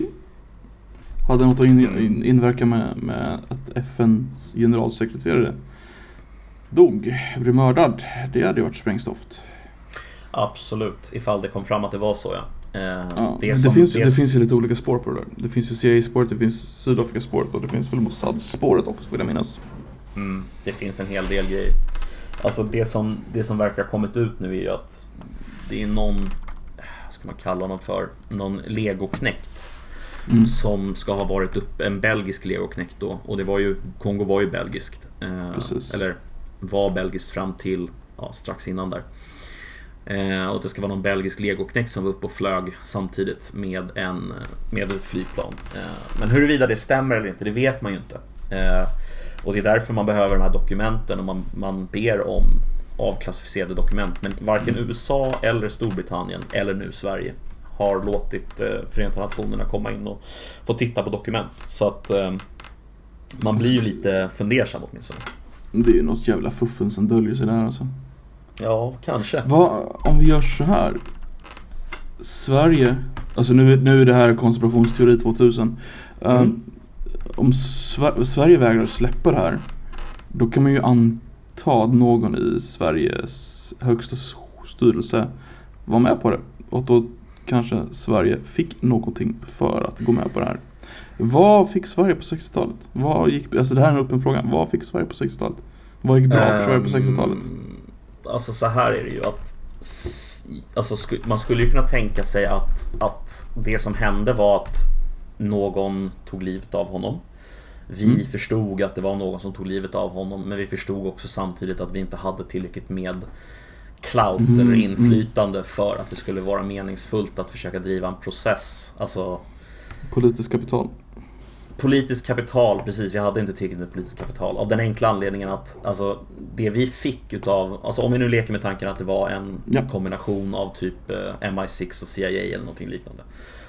hade något att in, in, inverka med, med att FNs generalsekreterare dog, blev mördad. Det hade ju varit sprängstoft. Absolut, ifall det kom fram att det var så ja. Eh, Ja, det, som- finns, ju- det finns ju lite olika spår på det där. Det finns ju CIA-spåret, det finns Sydafrika-spåret och det finns väl Mossad-spåret också vill jag minnas. Mm, det finns en hel del grejer. Alltså det som, det som verkar ha kommit ut nu är ju att det är någon, vad ska man kalla honom för, någon legoknäckt. Mm. Som ska ha varit upp, en belgisk legoknäckt då. Och det var ju, Kongo var ju belgiskt. Eh, Precis. eller var belgiskt fram till ja, strax innan där. Eh, och det ska vara någon belgisk legoknäckt som var uppe och flög samtidigt med, en, med ett flygplan. Eh, men huruvida det stämmer eller inte, det vet man ju inte. Eh, och det är därför man behöver de här dokumenten och man, man ber om avklassificerade dokument. Men varken USA eller Storbritannien eller nu Sverige har låtit eh, Förenta Nationerna komma in och få titta på dokument. Så att eh, man blir ju lite fundersam åtminstone. Det är ju något jävla fuffen som döljer sig där alltså. Ja, kanske. Vad, om vi gör så här. Sverige, alltså nu, nu är det här konspirationsteori 2000. Mm. Um, om Sver- Sverige vägrar släppa det här. Då kan man ju anta att någon i Sveriges högsta styrelse var med på det. Och då kanske Sverige fick någonting för att gå med på det här. Vad fick Sverige på 60-talet? Vad gick, alltså det här är en öppen fråga. Vad fick Sverige på 60-talet? Vad gick bra för Sverige på 60-talet? Ehm, Alltså så här är det ju att alltså, man skulle ju kunna tänka sig att, att det som hände var att någon tog livet av honom. Vi Mm. förstod att det var någon som tog livet av honom men vi förstod också samtidigt att vi inte hade tillräckligt med clout Mm, eller mm. inflytande för att det skulle vara meningsfullt att försöka driva en process. Alltså Politiskt kapital. Politiskt kapital, precis. Vi hade inte tillräckligt med politiskt kapital. Av den enkla anledningen att alltså, det vi fick utav, alltså om vi nu leker med tanken att det var en Ja. kombination av typ eh, MI6 och CIA eller någonting liknande.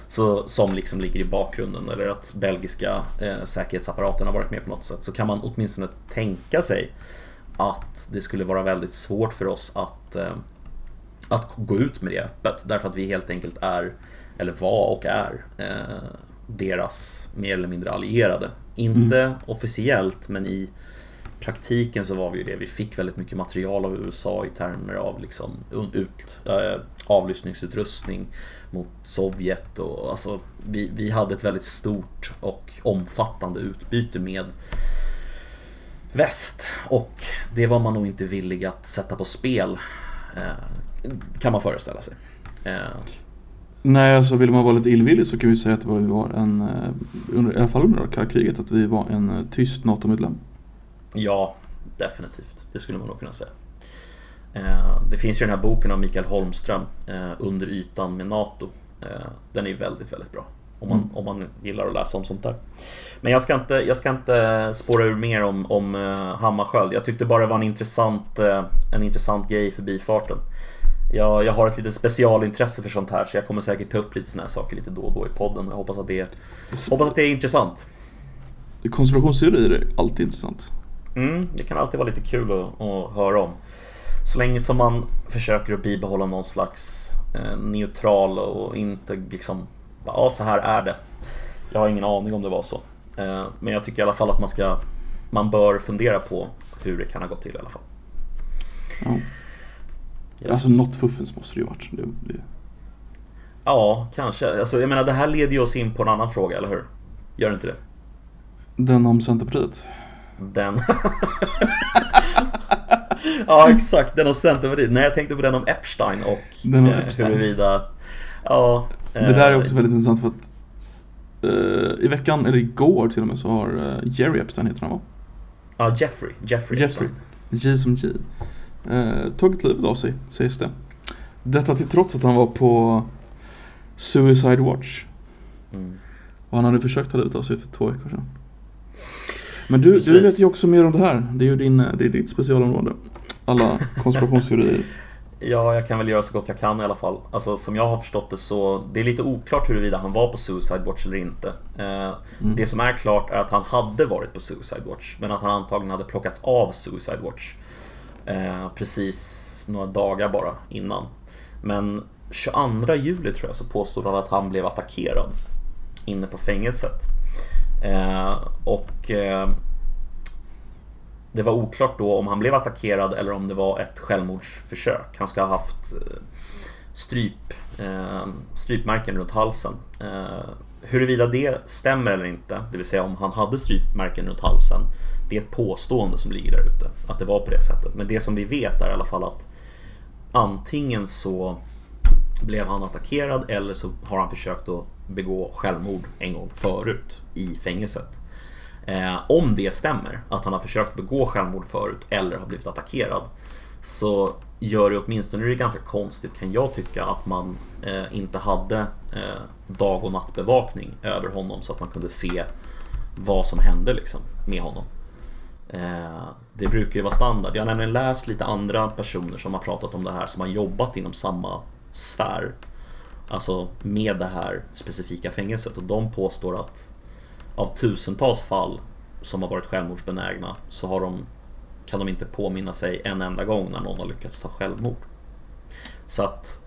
Så, som liksom ligger i bakgrunden eller att belgiska eh, säkerhetsapparaten har varit med på något sätt. Så kan man åtminstone tänka sig att det skulle vara väldigt svårt för oss att eh, att gå ut med det öppet därför att vi helt enkelt är, eller var och är, eh, deras mer eller mindre allierade. Inte officiellt men i praktiken så var vi ju det. Vi fick väldigt mycket material av USA i termer av liksom ut, eh, avlyssningsutrustning mot Sovjet och alltså vi, vi hade ett väldigt stort och omfattande utbyte med väst och det var man nog inte villig att sätta på spel eh, kan man föreställa sig. Eh, Nej, alltså vill man vara lite illvillig så kan vi säga att vi var en, eh, under, i alla fall under kalla kriget, att vi var en eh, tyst NATO-medlem. Ja, definitivt. Det skulle man nog kunna säga. Det finns ju den här boken av Mikael Holmström, Under ytan med NATO. Den är väldigt, väldigt bra. Om man, Mm. om man gillar att läsa om sånt där. Men jag ska inte, jag ska inte spåra ur mer om, om Hammarskjöld. Jag tyckte bara det var en intressant, en intressant grej i förbifarten. Jag, jag har ett litet specialintresse för sånt här så jag kommer säkert ta upp lite såna här saker lite då och då i podden. Jag hoppas att det, hoppas att det är intressant. Konspirationsteorier är alltid intressant. Mm, det kan alltid vara lite kul att, att höra om. Så länge som man försöker att bibehålla någon slags eh, neutral och inte liksom Ja, så här är det. Jag har ingen aning om det var så. Eh, men jag tycker i alla fall att man ska Man bör fundera på hur det kan ha gått till i alla fall. Ja. Yes. Alltså något fuffens måste det ju varit. Det, det, Ja, kanske. Alltså, jag menar, det här leder ju oss in på en annan fråga, eller hur? Gör det inte det? den om Centerpartiet. Den... ja, exakt. Den om Centerpartiet. Nej, jag tänkte på den om Epstein och Den om eh, Epstein. huruvida... Ja, Det där är eh, också väldigt intressant för att eh, i veckan, eller igår till och med, så har eh, Jerry Epstein heter han va? Ja, Jeffrey. Jeffrey, Jeffrey. Epstein. J som J. Eh, tagit livet av sig, sägs det. Detta till trots att han var på Suicide Watch. Mm. Och han hade försökt ta livet av sig för två veckor sedan. Men du, du vet ju också mer om det här. Det är ju din, eh, det är ditt specialområde. Alla konspirationsteorier. Ja, jag kan väl göra så gott jag kan i alla fall. Alltså som jag har förstått det så, det är lite oklart huruvida han var på Suicide Watch eller inte. Eh, mm. Det som är klart är att han hade varit på Suicide Watch, men att han antagligen hade plockats av Suicide Watch. Eh, precis några dagar bara innan. Men 22 juli tror jag så påstod han att han blev attackerad inne på fängelset. Eh, och eh, det var oklart då om han blev attackerad eller om det var ett självmordsförsök. Han ska ha haft eh, stryp, eh, strypmärken runt halsen. Eh, huruvida det stämmer eller inte, det vill säga om han hade strypmärken runt halsen, det är ett påstående som ligger där ute. Att det var på det sättet. Men det som vi vet är i alla fall att antingen så blev han attackerad eller så har han försökt att begå självmord en gång förut i fängelset. Eh, om det stämmer, att han har försökt begå självmord förut eller har blivit attackerad, så gör det åtminstone det ganska konstigt kan jag tycka att man eh, inte hade eh, dag och nattbevakning över honom så att man kunde se vad som hände liksom, med honom. Eh, det brukar ju vara standard. Jag har nämligen läst lite andra personer som har pratat om det här som har jobbat inom samma sfär. Alltså med det här specifika fängelset och de påstår att av tusentals fall som har varit självmordsbenägna så har de, kan de inte påminna sig en enda gång när någon har lyckats ta självmord. Så att...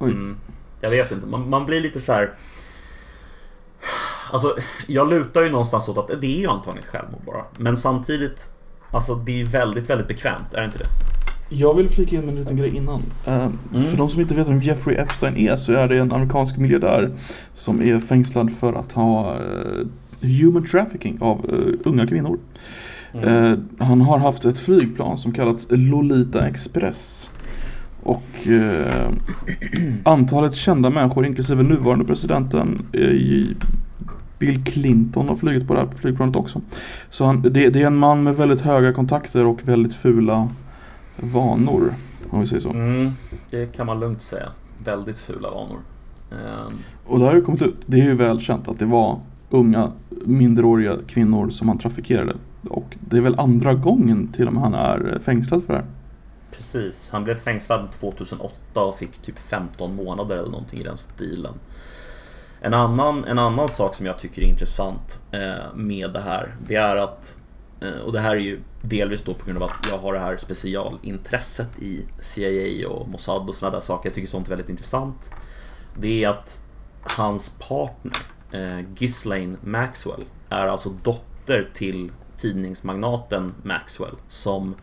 Mm, jag vet inte, man, man, blir lite så här... Alltså, jag lutar ju någonstans åt att det är ju antagligen ett självmord bara. Men samtidigt, alltså det är ju väldigt, väldigt bekvämt, är det inte det? Jag vill flika in med en liten grej innan. Uh, mm. För de som inte vet vem Jeffrey Epstein är så är det en amerikansk miljardär som är fängslad för att ha uh, human trafficking av uh, unga kvinnor. Mm. han har haft ett flygplan som kallats Lolita Express. Och antalet kända människor inklusive nuvarande presidenten i Bill Clinton har flugit på det här flygplanet också. Så han, det, det, är en man med väldigt höga kontakter och väldigt fula vanor. Om vi säger så. Mm, det kan man lugnt säga. Väldigt fula vanor. Um... Och det har ju kommit ut. Det är ju välkänt att det var unga minderåriga kvinnor som han trafikerade. Och det är väl andra gången till och med han är fängslad för det här. Precis, han blev fängslad 2008 och fick typ 15 månader eller någonting i den stilen. En annan, en annan sak som jag tycker är intressant eh, med det här, det är att Eh, och det här är ju delvis då på grund av att jag har det här specialintresset i CIA och Mossad och sådana där saker. Jag tycker sånt är väldigt intressant. Det är att hans partner, eh, Ghislaine Maxwell, är alltså dotter till tidningsmagnaten Maxwell som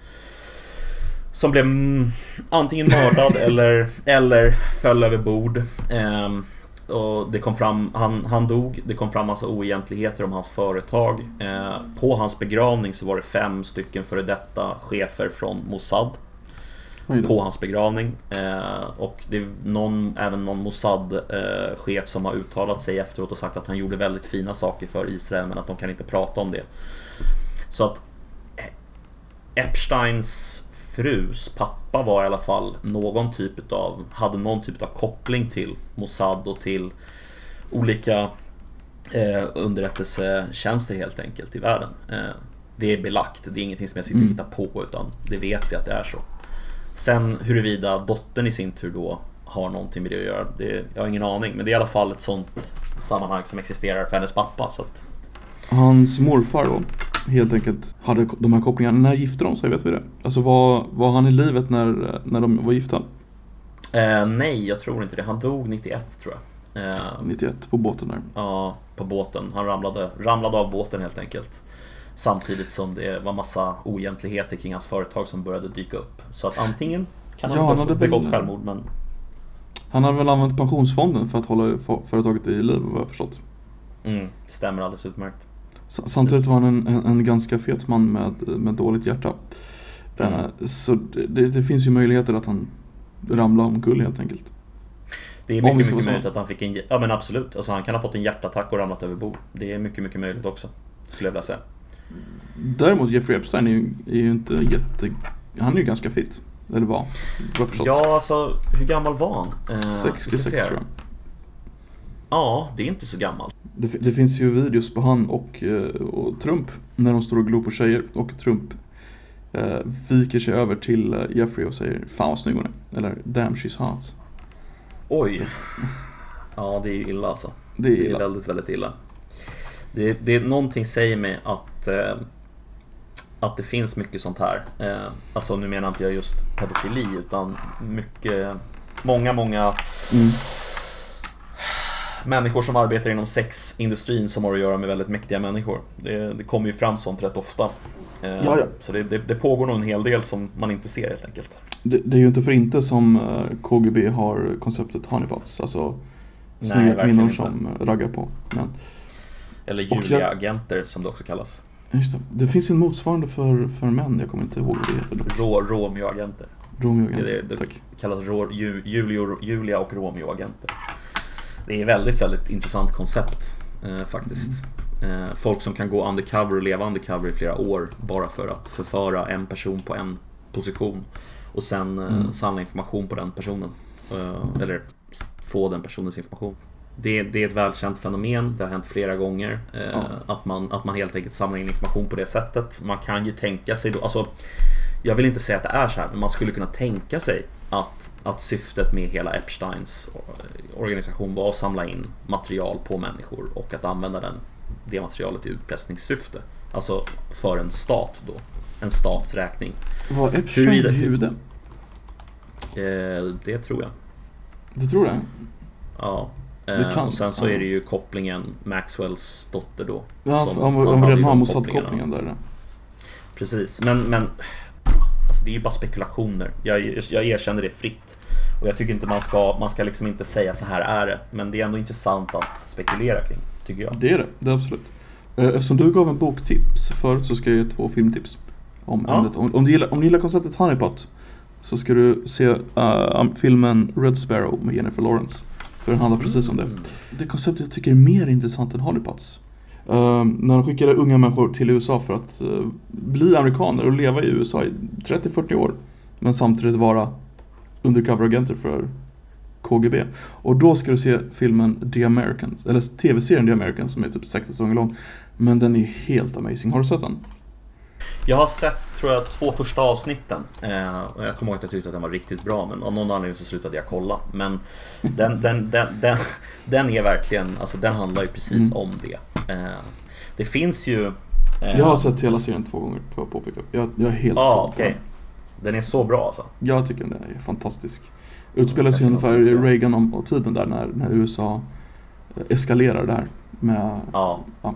som blev mm, antingen mördad eller, eller föll över bord. Ehm, Eh, och det kom fram, han, han dog, det kom fram massa oegentligheter om hans företag. Eh, på hans begravning så var det fem stycken före detta chefer från Mossad. På hans begravning. Eh, och det är någon, även någon Mossad-chef eh, som har uttalat sig efteråt och sagt att han gjorde väldigt fina saker för Israel men att de kan inte prata om det. Så att Epsteins frus pappa var i alla fall någon typ av, hade någon typ av koppling till Mossad och till olika eh, underrättelsetjänster helt enkelt i världen. Eh, det är belagt, det är ingenting som jag sitter och mm. hittar på utan det vet vi att det är så. Sen huruvida dottern i sin tur då har någonting med det att göra, det, jag har ingen aning. Men det är i alla fall ett sånt sammanhang som existerar för hennes pappa. Så att... Hans morfar då? helt enkelt hade de här kopplingarna. När gifte de sig? Vet vi det? Alltså var, var han i livet när, när de var gifta? Eh, nej, jag tror inte det. Han dog 91 tror jag. Eh, 91 på båten där? Ja, på båten. Han ramlade, ramlade av båten helt enkelt. Samtidigt som det var massa oegentligheter kring hans företag som började dyka upp. Så att antingen kan han, ja, han hade begått självmord men... Han hade väl använt pensionsfonden för att hålla företaget i liv vad jag förstått. Mm, stämmer alldeles utmärkt. Samtidigt var han en, en, en, ganska fet man med, med dåligt hjärta. Mm. Uh, så det, det, finns ju möjligheter att han ramlade omkull helt enkelt. Det är mycket, mycket möjligt att han fick en... Ja men absolut. Alltså han kan ha fått en hjärtattack och ramlat över bord. Det är mycket, mycket möjligt också. Skulle jag vilja säga. Däremot Jeffrey Epstein är ju, är ju inte jätte... Han är ju ganska fit. Eller var. Ja, alltså hur gammal var han? Eh, 66 tror jag. Ja, det är inte så gammalt. Det, det, finns ju videos på han och, eh, och Trump när de står och glor på tjejer och Trump eh, viker sig över till eh, Jeffrey och säger Fan vad snygg hon är. Eller Damn she's hot. Oj. Ja, det är ju illa alltså. Det är Det är illa. väldigt, väldigt illa. Det, det är någonting säger mig att, eh, att det finns mycket sånt här. Eh, alltså nu menar inte jag just pedofili utan mycket, många, många Mm. Människor som arbetar inom sexindustrin som har att göra med väldigt mäktiga människor. Det, det kommer ju fram sånt rätt ofta. Eh, Ja, ja. Så det, det, det pågår nog en hel del som man inte ser helt enkelt. Det, det är ju inte för inte som eh, KGB har konceptet honeypots. Alltså snygga kvinnor som raggar på. Men Eller Julia-agenter som det också kallas. just det. Det finns en motsvarande för, för män. Jag kommer inte ihåg vad det heter. Rå, Romeo-agenter. Romeo Det, agenter. det, Tack. det kallas Rå, Ju, Julio, Julia och Romeo-agenter. Det är väldigt, väldigt intressant koncept eh, faktiskt. Eh, folk som kan gå undercover och leva undercover i flera år bara för att förföra en person på en position och sen eh, Mm. samla information på den personen. Eh, eller få den personens information. Det, det är ett välkänt fenomen, det har hänt flera gånger. Eh, Ja. att, man, att man helt enkelt samlar in information på det sättet. Man kan ju tänka sig då, alltså jag vill inte säga att det är så här, men man skulle kunna tänka sig att, att syftet med hela Epsteins organisation var att samla in material på människor och att använda den, det materialet i utpressningssyfte. Alltså för en stat då. En stats räkning. Var Epstein Huruvida- jude? Eh, det tror jag. Du tror det? Ja. Eh, och sen så är det ju kopplingen Maxwells dotter då. Ja, som- för- om, om hade redan har Mossad-kopplingen där. Precis, men, men alltså det är ju bara spekulationer. Jag, jag erkänner det fritt. Och jag tycker inte man ska, man ska liksom inte säga så här är det. Men det är ändå intressant att spekulera kring, tycker jag. Det är det, det är absolut. Eh, Eftersom du gav en boktips förut så ska jag ge två filmtips. Om, Ja. ämnet. om, om, du, gillar, om du gillar konceptet Honeypot så ska du se eh, filmen Red Sparrow med Jennifer Lawrence. För den handlar precis om det. Mm. Det konceptet jag tycker är mer intressant än Honeypots. Uh, när de skickade unga människor till USA för att eh, bli amerikaner och leva i USA i 30-40 år. Men samtidigt vara undercover-agenter för KGB. Och då ska du se filmen The Americans, eller tv-serien The Americans som är typ 6 säsonger lång. Men den är helt amazing. Har du sett den? Jag har sett, tror jag, två första avsnitten. Eh, och jag kommer ihåg att jag tyckte att den var riktigt bra, men av någon anledning så slutade jag kolla. Men den, den, den, den, den är verkligen, alltså den handlar ju precis Mm. om det. Eh, det finns ju... eh, Jag har sett hela serien två gånger, får jag påpeka. Jag, jag är helt ah, på okej. den. Är så bra alltså. Jag tycker den är fantastisk. Utspelar sig ungefär i. Reagan och, tiden där när, när USA eh, eskalerar det här. Med, Ja. Ja.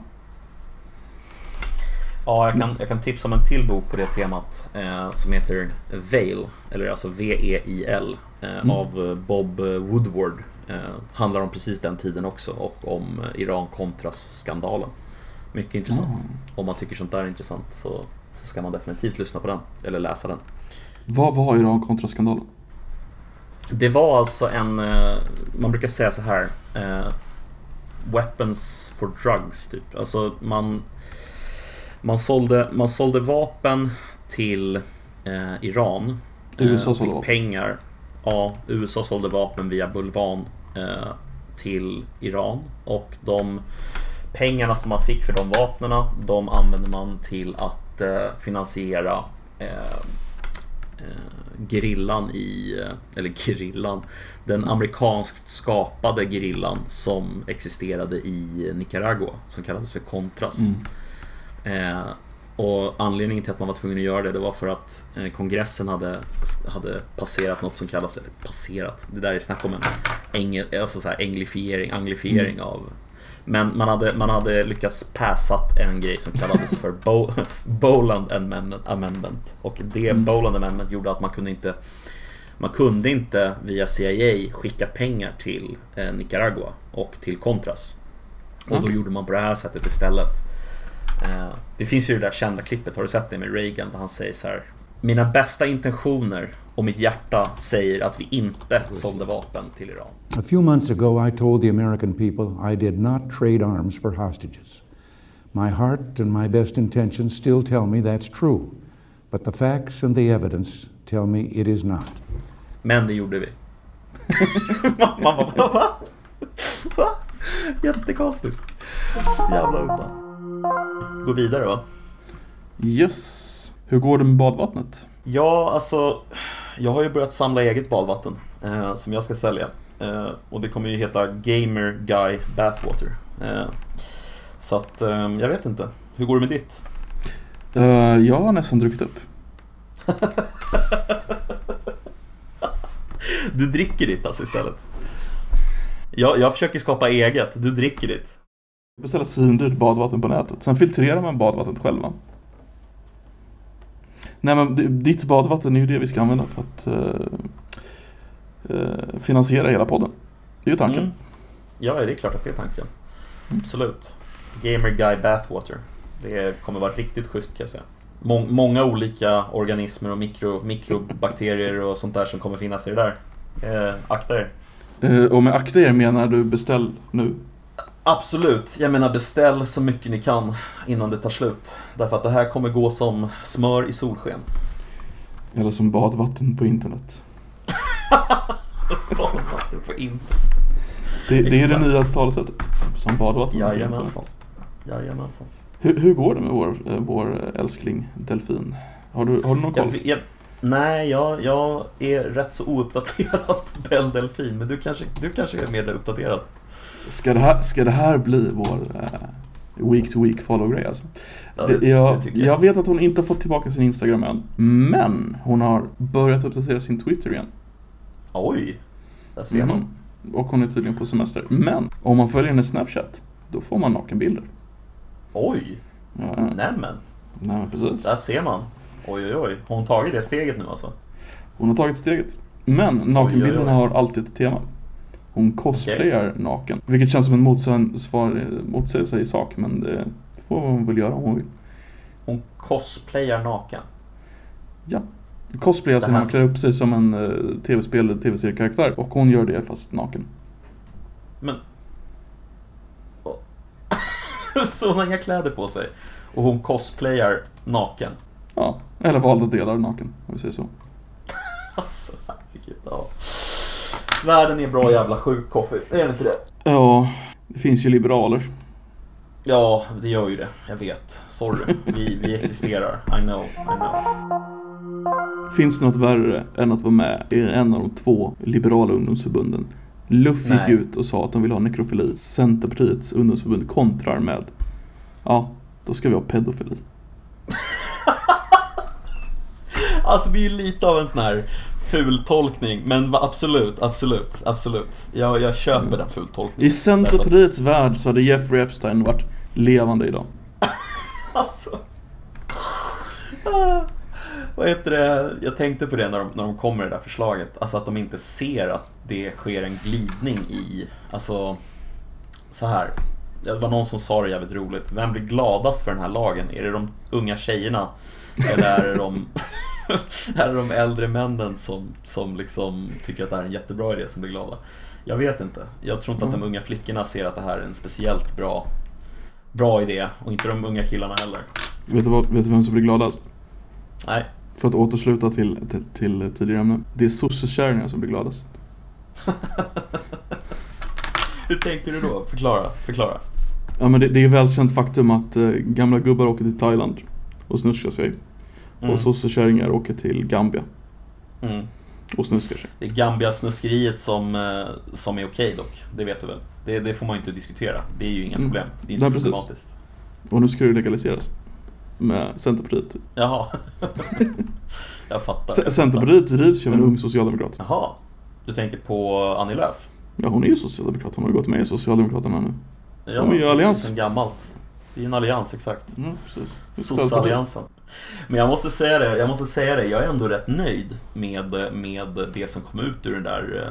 Ja, jag kan, jag kan tipsa om en till bok på det temat eh, som heter Veil, eller alltså V-E-I-L, eh, Mm. av Bob Woodward. Eh, handlar om precis den tiden också och om eh, Iran-Contras-skandalen. Mycket intressant. Ah. Om man tycker sånt där är intressant så, så ska man definitivt lyssna på den, eller läsa den. Vad var Iran-kontra-skandalen? Det var alltså en, eh, man brukar säga så här, eh, Weapons for drugs typ. Alltså man, man, sålde, man sålde vapen till eh, Iran. USA eh, sålde fick vapen. pengar. Ja, USA sålde vapen via bulvan eh, till Iran. Och de pengarna som man fick för de vapnen, de använde man till att eh, finansiera eh, eh, gerillan i, eh, eller gerillan, den amerikanskt skapade gerillan som existerade i Nicaragua som kallades för Contras. Mm. Eh, och anledningen till att man var tvungen att göra det, det var för att eh, kongressen hade, hade passerat något som kallas, passerat, det där är snack om en engel, alltså så här englifiering, anglifiering av men man hade, man hade lyckats passat en grej som kallades för Bo, Boland Amendment-. Och det Mm. Boland Amendment gjorde att man kunde inte man kunde inte via CIA skicka pengar till eh, Nicaragua och till Contras. Och då Okej. gjorde man på det här sättet istället. Eh, det finns ju det där kända klippet, har du sett det med Reagan? Där han säger så här. Mina bästa intentioner och mitt hjärta säger att vi inte sålde vapen till Iran. A few months ago, I told the American people I did not trade arms for hostages. My heart and my best intentions still tell me that's true, but the facts and the evidence tell me it is not. Men det gjorde vi. Man bara, va? Jättekonstigt. Jävla udda. Gå vidare va? Yes. Hur går det med badvattnet? Ja, alltså jag har ju börjat samla eget badvatten eh, som jag ska sälja. Eh, och det kommer ju heta Gamer Guy Bathwater. Eh, så att eh, jag vet inte. Hur går det med ditt? Uh, jag har nästan druckit upp. Du dricker ditt alltså istället? Jag, jag försöker skapa eget, du dricker ditt. Beställa svindyrt badvatten på nätet. Sen filtrerar man badvattnet själva. Nej men ditt badvatten är ju det vi ska använda för att uh, uh, finansiera hela podden. Det är ju tanken. Mm. Ja, det är klart att det är tanken. Absolut. Gamer Guy Bathwater. Det kommer vara riktigt schysst kan jag säga. Må- många olika organismer och mikro, mikrobakterier och sånt där som kommer finnas i det där. Eh, akta er. Uh, och med akta er menar du beställ nu. Absolut, jag menar beställ så mycket ni kan innan det tar slut. Därför att det här kommer gå som smör i solsken. Eller som badvatten på internet. Badvatten på internet. Det, det är det nya talesättet. Som badvatten på Jajamensan. internet. Jajamensan. Hur, hur går det med vår, eh, vår älskling Delfin? Har du, har du någon koll? Jag, jag, nej, jag, jag är rätt så ouppdaterad på Belle Delfin. Men du kanske, du kanske är mer uppdaterad. Ska det här, ska det här bli vår eh, week to week follow-grej alltså? Ja, det- jag, det jag. jag vet att hon inte har fått tillbaka sin Instagram än. Men hon har börjat uppdatera sin Twitter igen. Oj! Där ser man. Mhm. Och hon är tydligen på semester. Men om man följer hennes Snapchat, då får man nakenbilder. Oj! Ja, Nämen! nej precis. Där ser man. Oj, oj, oj. Har hon tagit det steget nu alltså? Hon har tagit steget. Men nakenbilderna har alltid ett tema. Hon cosplayar naken. Vilket känns som en motsägelse i sak, men det får hon väl göra om hon vill. Hon cosplayar naken. Ja. Cosplay alltså när man klär upp sig som en uh, tv-spel eller tv-seriekaraktär. Och hon gör det fast naken. Men... Så hon har inga kläder på sig. Och hon cosplayar naken. Ja, eller valda delar naken, om vi säger så. Alltså. Världen är bra jävla sjuk, Koffe. Är den inte det? Ja, det finns ju liberaler. Ja, det gör ju det. Jag vet. Sorry. Vi, vi existerar. I know. I know. Finns det något värre än att vara med i en av de två liberala ungdomsförbunden? Luff gick ut och sa att de vill ha nekrofili. Centerpartiets ungdomsförbund kontrar med Ja, då ska vi ha pedofili. Alltså det är ju lite av en sån här ful tolkning. Men absolut, absolut, absolut. Jag, jag köper den fultolkningen. I Centerpartiets värld så hade Jeffrey Epstein varit levande idag. Alltså. Ah, Vad heter det? Jag tänkte på det när de, när de kom med det där förslaget. Alltså att de inte ser att det sker en glidning i, alltså så här. Det var någon som sa det jävligt roligt. Vem blir gladast för den här lagen? Är det de unga tjejerna? Eller är det de, är det de äldre männen som, som liksom tycker att det här är en jättebra idé som blir glada? Jag vet inte. Jag tror inte att de unga flickorna ser att det här är en speciellt bra bra idé och inte de unga killarna heller. Vet du, vad, vet du vem som blir gladast? Nej, För att återsluta till, till, till tidigare ämne. Det är sossekärringar som blir gladast. hur tänkte du då? Förklara, förklara. Ja men det, det är välkänt faktum att eh, gamla gubbar åker till Thailand och snuskar sig. Mm. Och sossekärringar åker till Gambia Mm. och snuskar sig. Det är Gambia-snuskeriet som, eh, som är okej dock, det vet du väl? Det, det får man ju inte diskutera, det är ju inga Mm. problem. Det är Nej, inte precis. problematiskt. Och nu ska det legaliseras. Med Centerpartiet. Jaha. jag fattar. C- jag Centerpartiet drivs ju av en Mm. ung socialdemokrat. Jaha. Du tänker på Annie Lööf? Ja hon är ju socialdemokrat, hon har ju gått med i Socialdemokraterna nu. Ja, De är ju det allians. Sen gammalt. Det är ju en allians, exakt. Mm, precis. Men jag måste säga det, jag måste säga det, jag är ändå rätt nöjd med, med det som kom ut ur det där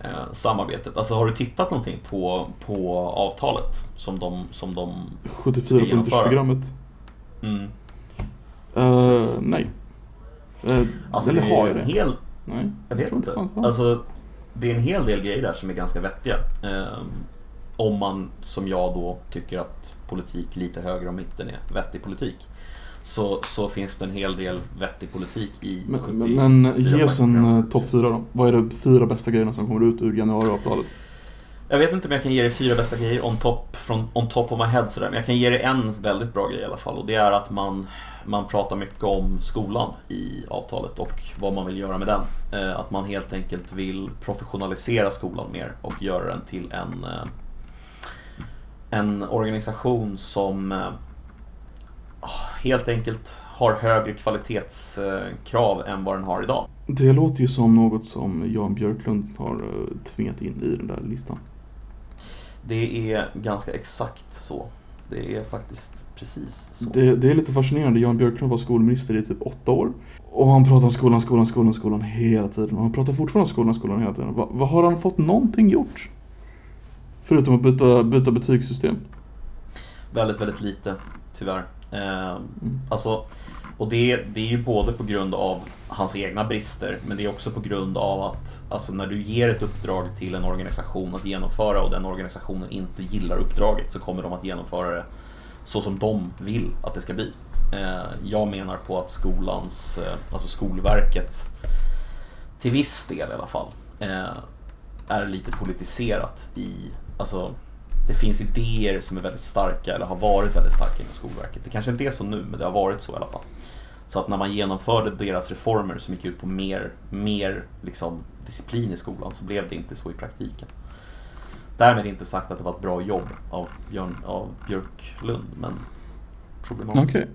eh, eh, samarbetet. Alltså har du tittat någonting på, på avtalet som de, som de 74 Ska genomföra. punktersprogrammet. mm, Uh, nej. Uh, Alltså eller har jag en det? hel, Nej. jag vet tror inte. var. Alltså, det är en hel del grejer där som är ganska vettiga. Ehm, om man, som jag då, tycker att politik lite höger om mitten är vettig politik. Så, så finns det en hel del vettig politik i Men, 74 men, ge oss en uh, topp fyra då. Vad är de fyra bästa grejerna som kommer ut ur januariavtalet? Jag vet inte om jag kan ge dig fyra bästa grejer on top, från, on top of my head sådär. Men jag kan ge dig en väldigt bra grej i alla fall. Och det är att man, man pratar mycket om skolan i avtalet och vad man vill göra med den. Eh, att man helt enkelt vill professionalisera skolan mer och göra den till en, eh, en organisation som eh, helt enkelt har högre kvalitetskrav än vad den har idag. Det låter ju som något som Jan Björklund har eh, tvingat in i den där listan. Det är ganska exakt så. Det är faktiskt precis så. Det, det är lite fascinerande. Jan Björklund var skolminister i typ åtta år. Och han pratar om skolan, skolan, skolan, skolan hela tiden. Och han pratar fortfarande om skolan, skolan hela tiden. Va, har han fått någonting gjort? Förutom att byta, byta betygssystem. Väldigt, väldigt lite, tyvärr. Eh, alltså, och det, det är ju både på grund av hans egna brister, men det är också på grund av att alltså, när du ger ett uppdrag till en organisation att genomföra och den organisationen inte gillar uppdraget så kommer de att genomföra det så som de vill att det ska bli. Eh, jag menar på att skolans, eh, alltså Skolverket, till viss del i alla fall, eh, är lite politiserat i, alltså det finns idéer som är väldigt starka eller har varit väldigt starka inom Skolverket. Det kanske inte är så nu, men det har varit så i alla fall. Så att när man genomförde deras reformer som gick ut på mer, mer liksom, disciplin i skolan så blev det inte så i praktiken. Därmed inte sagt att det var ett bra jobb av, Björn, av Björklund, men problematiskt. Okay.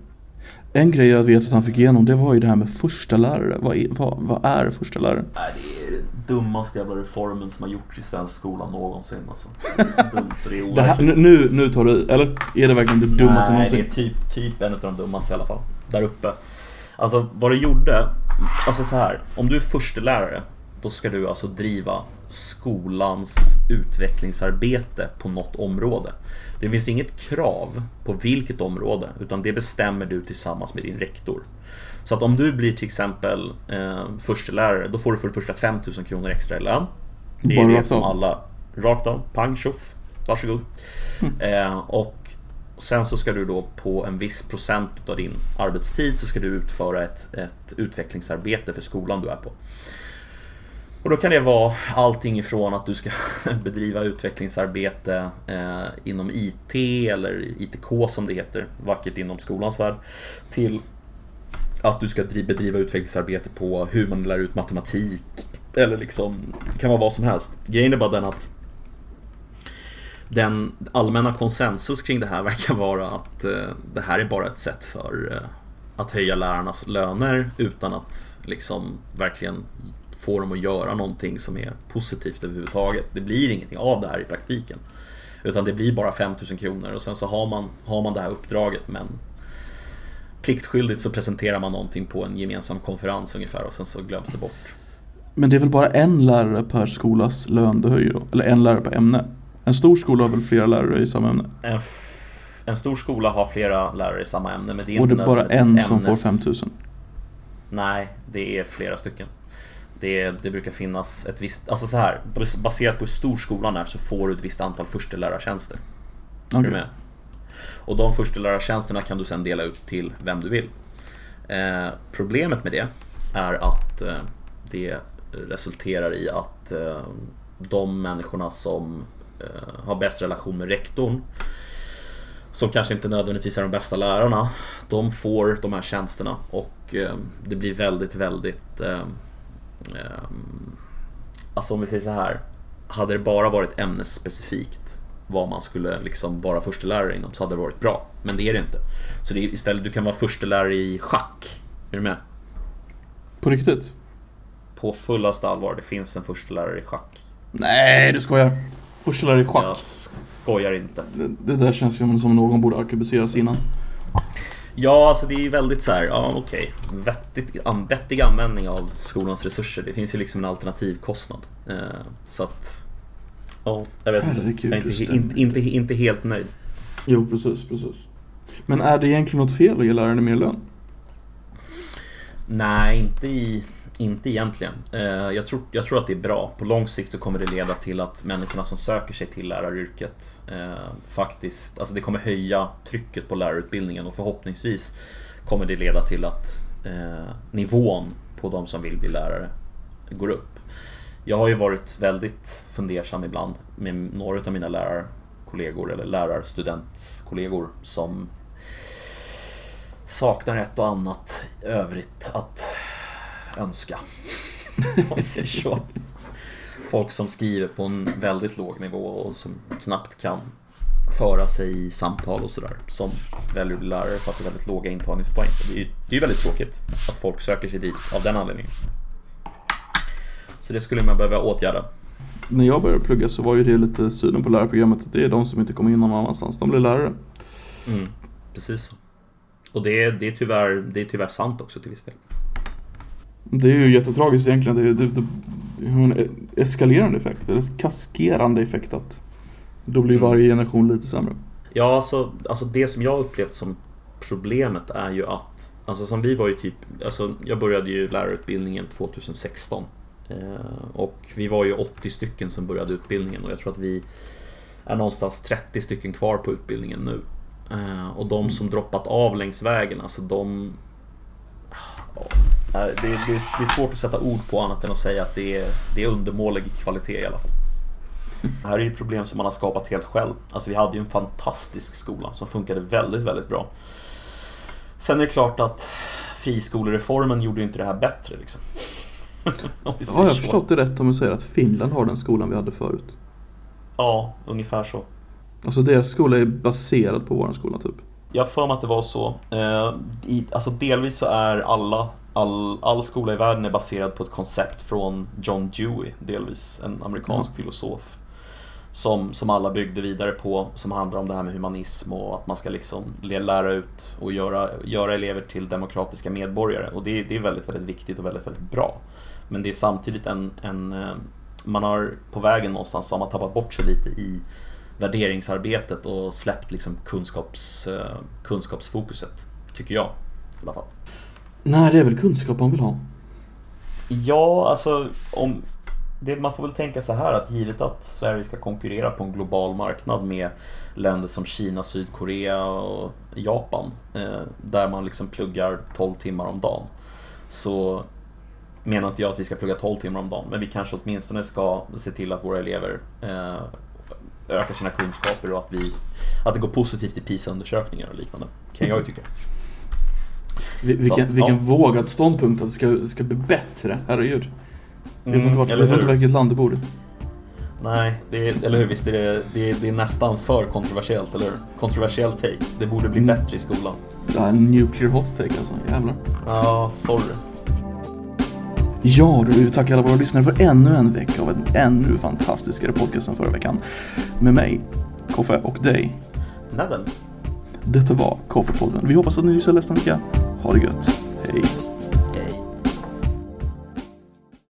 En grej jag vet att han fick igenom det var ju det här med första lärare. Vad är, vad, vad är första lärare? Nej, det är den dummaste jävla reformen som har gjorts i svensk skola någonsin. Alltså. Det är så dumt så det är Det här, nu, nu tar du eller? Är det verkligen det dummaste Nej, det någonsin? är typ, typ en av de dummaste i alla fall. Där uppe. Alltså vad det gjorde, alltså så här. Om du är förstelärare, då ska du alltså driva skolans utvecklingsarbete på något område. Det finns inget krav på vilket område, utan det bestämmer du tillsammans med din rektor. Så att om du blir till exempel eh, förstelärare, då får du för det första 5000 kronor extra i lön. Det är Bara det som alla, rakt av, pang tjoff, varsågod. Eh, och sen så ska du då på en viss procent av din arbetstid så ska du utföra ett, ett utvecklingsarbete för skolan du är på. Och då kan det vara allting ifrån att du ska bedriva utvecklingsarbete eh, inom IT eller ITK som det heter, vackert inom skolans värld, till att du ska bedriva utvecklingsarbete på hur man lär ut matematik eller liksom, det kan vara vad som helst. Grejen är bara den att den allmänna konsensus kring det här verkar vara att eh, det här är bara ett sätt för eh, att höja lärarnas löner utan att liksom verkligen få dem att göra någonting som är positivt överhuvudtaget. Det blir ingenting av det här i praktiken. Utan det blir bara 5000 kronor och sen så har man, har man det här uppdraget men pliktskyldigt så presenterar man någonting på en gemensam konferens ungefär och sen så glöms det bort. Men det är väl bara en lärare per skolas lön det höjer då? Eller en lärare per ämne? En stor skola har väl flera lärare i samma ämne? En, en stor skola har flera lärare i samma ämne men det är Och det inte är bara en som får ämnes- 5000? Nej, det är flera stycken. Det, det brukar finnas ett visst, alltså så här, baserat på hur stor skolan är så får du ett visst antal förstelärartjänster. Är du med? Och de förstelärartjänsterna kan du sedan dela ut till vem du vill. Eh, problemet med det är att eh, det resulterar i att eh, de människorna som eh, har bäst relation med rektorn som kanske inte nödvändigtvis är de bästa lärarna de får de här tjänsterna och eh, det blir väldigt, väldigt eh, Alltså om vi säger så här Hade det bara varit ämnesspecifikt vad man skulle liksom vara förstelärare inom så hade det varit bra. Men det är det inte. Så det är istället, du kan vara förstelärare i schack. Är du med? På riktigt? På fullaste allvar, det finns en förstelärare i schack. Nej, du skojar. Första lärare i Jag schack. skojar inte. Det, det där känns som som någon borde arkebuseras innan. Ja, alltså det är ju väldigt så här, ja okej, vettigt, an- vettig användning av skolans resurser. Det finns ju liksom en alternativkostnad. Eh, så att, ja, jag vet inte. Jag är inte, inte, inte, inte helt nöjd. Jo, precis, precis. Men är det egentligen något fel att ge lärarna mer lön? Nej, inte, i, inte egentligen. Eh, jag, tror, jag tror att det är bra. På lång sikt så kommer det leda till att människorna som söker sig till läraryrket eh, faktiskt, alltså det kommer höja trycket på lärarutbildningen och förhoppningsvis kommer det leda till att eh, nivån på de som vill bli lärare går upp. Jag har ju varit väldigt fundersam ibland med några av mina lärarkollegor eller lärarstudentkollegor som saknar ett och annat övrigt att önska. Om vi säger så. Folk som skriver på en väldigt låg nivå och som knappt kan föra sig i samtal och sådär. Som väljer att bli lärare för att det är väldigt låga intagningspoäng. Det är ju det är väldigt tråkigt att folk söker sig dit av den anledningen. Så det skulle man behöva åtgärda. När jag började plugga så var ju det lite synen på lärarprogrammet att det är de som inte kommer in någon annanstans, de blir lärare. Mm, precis så. Och det är, det, är tyvärr, det är tyvärr sant också till viss del. Det är ju jättetragiskt egentligen. Det, är, det, det, det har en eskalerande effekt, eller kaskerande effekt att då blir Mm. varje generation lite sämre. Ja, alltså, alltså det som jag upplevt som problemet är ju att Alltså som vi var ju typ Alltså jag började ju lärarutbildningen 2016 eh, Och vi var ju 80 stycken som började utbildningen och jag tror att vi Är någonstans 30 stycken kvar på utbildningen nu eh, Och de som droppat av längs vägen, alltså de ja, det, är- det, det är svårt att sätta ord på annat än att säga att det är, det är undermålig kvalitet i alla fall det här är ju problem som man har skapat helt själv. Alltså vi hade ju en fantastisk skola som funkade väldigt, väldigt bra. Sen är det klart att friskolereformen gjorde inte det här bättre liksom. Har jag så. förstått det rätt om jag säger att Finland har den skolan vi hade förut? Ja, ungefär så. Alltså deras skola är baserad på våran skola typ. Jag har för mig att det var så. Eh, i, alltså delvis så är alla, all, all skola i världen är baserad på ett koncept från John Dewey, delvis en amerikansk filosof. Som, som alla byggde vidare på, som handlar om det här med humanism och att man ska liksom lä- lära ut och göra, göra elever till demokratiska medborgare. Och det, det är väldigt, väldigt viktigt och väldigt, väldigt bra. Men det är samtidigt en, en eh, man har på vägen någonstans så har man tappat bort sig lite i värderingsarbetet och släppt liksom kunskaps, eh, kunskapsfokuset. Tycker jag i alla fall. Nej, det är väl kunskap man vill ha. Ja, alltså om det, man får väl tänka så här att givet att Sverige ska konkurrera på en global marknad med länder som Kina, Sydkorea och Japan eh, där man liksom pluggar 12 timmar om dagen så menar inte jag att vi ska plugga 12 timmar om dagen men vi kanske åtminstone ska se till att våra elever eh, ökar sina kunskaper och att, vi, att det går positivt i PISA-undersökningar och liknande kan jag ju tycka. Vi- Vilken, Så, vilken ja. vågad ståndpunkt att det ska, ska bli bättre, herregud. Jag vet Mm, inte, vart, vet inte vilket land det bor i. Nej, det är, eller hur? Visst är det, det, är, det är nästan för kontroversiellt, eller hur? Kontroversiell take. Det borde bli Mm. bättre i skolan. Ja, en nuclear hot take alltså, jävlar. Ja, sorry. Ja du, tack alla våra lyssnare för ännu en vecka av en ännu fantastiskare podcast än förra veckan. Med mig, Koffe och dig. Nedden. Detta var Koffepodden. Vi hoppas att ni lyssnar nästa vecka. Ha det gött. Hej.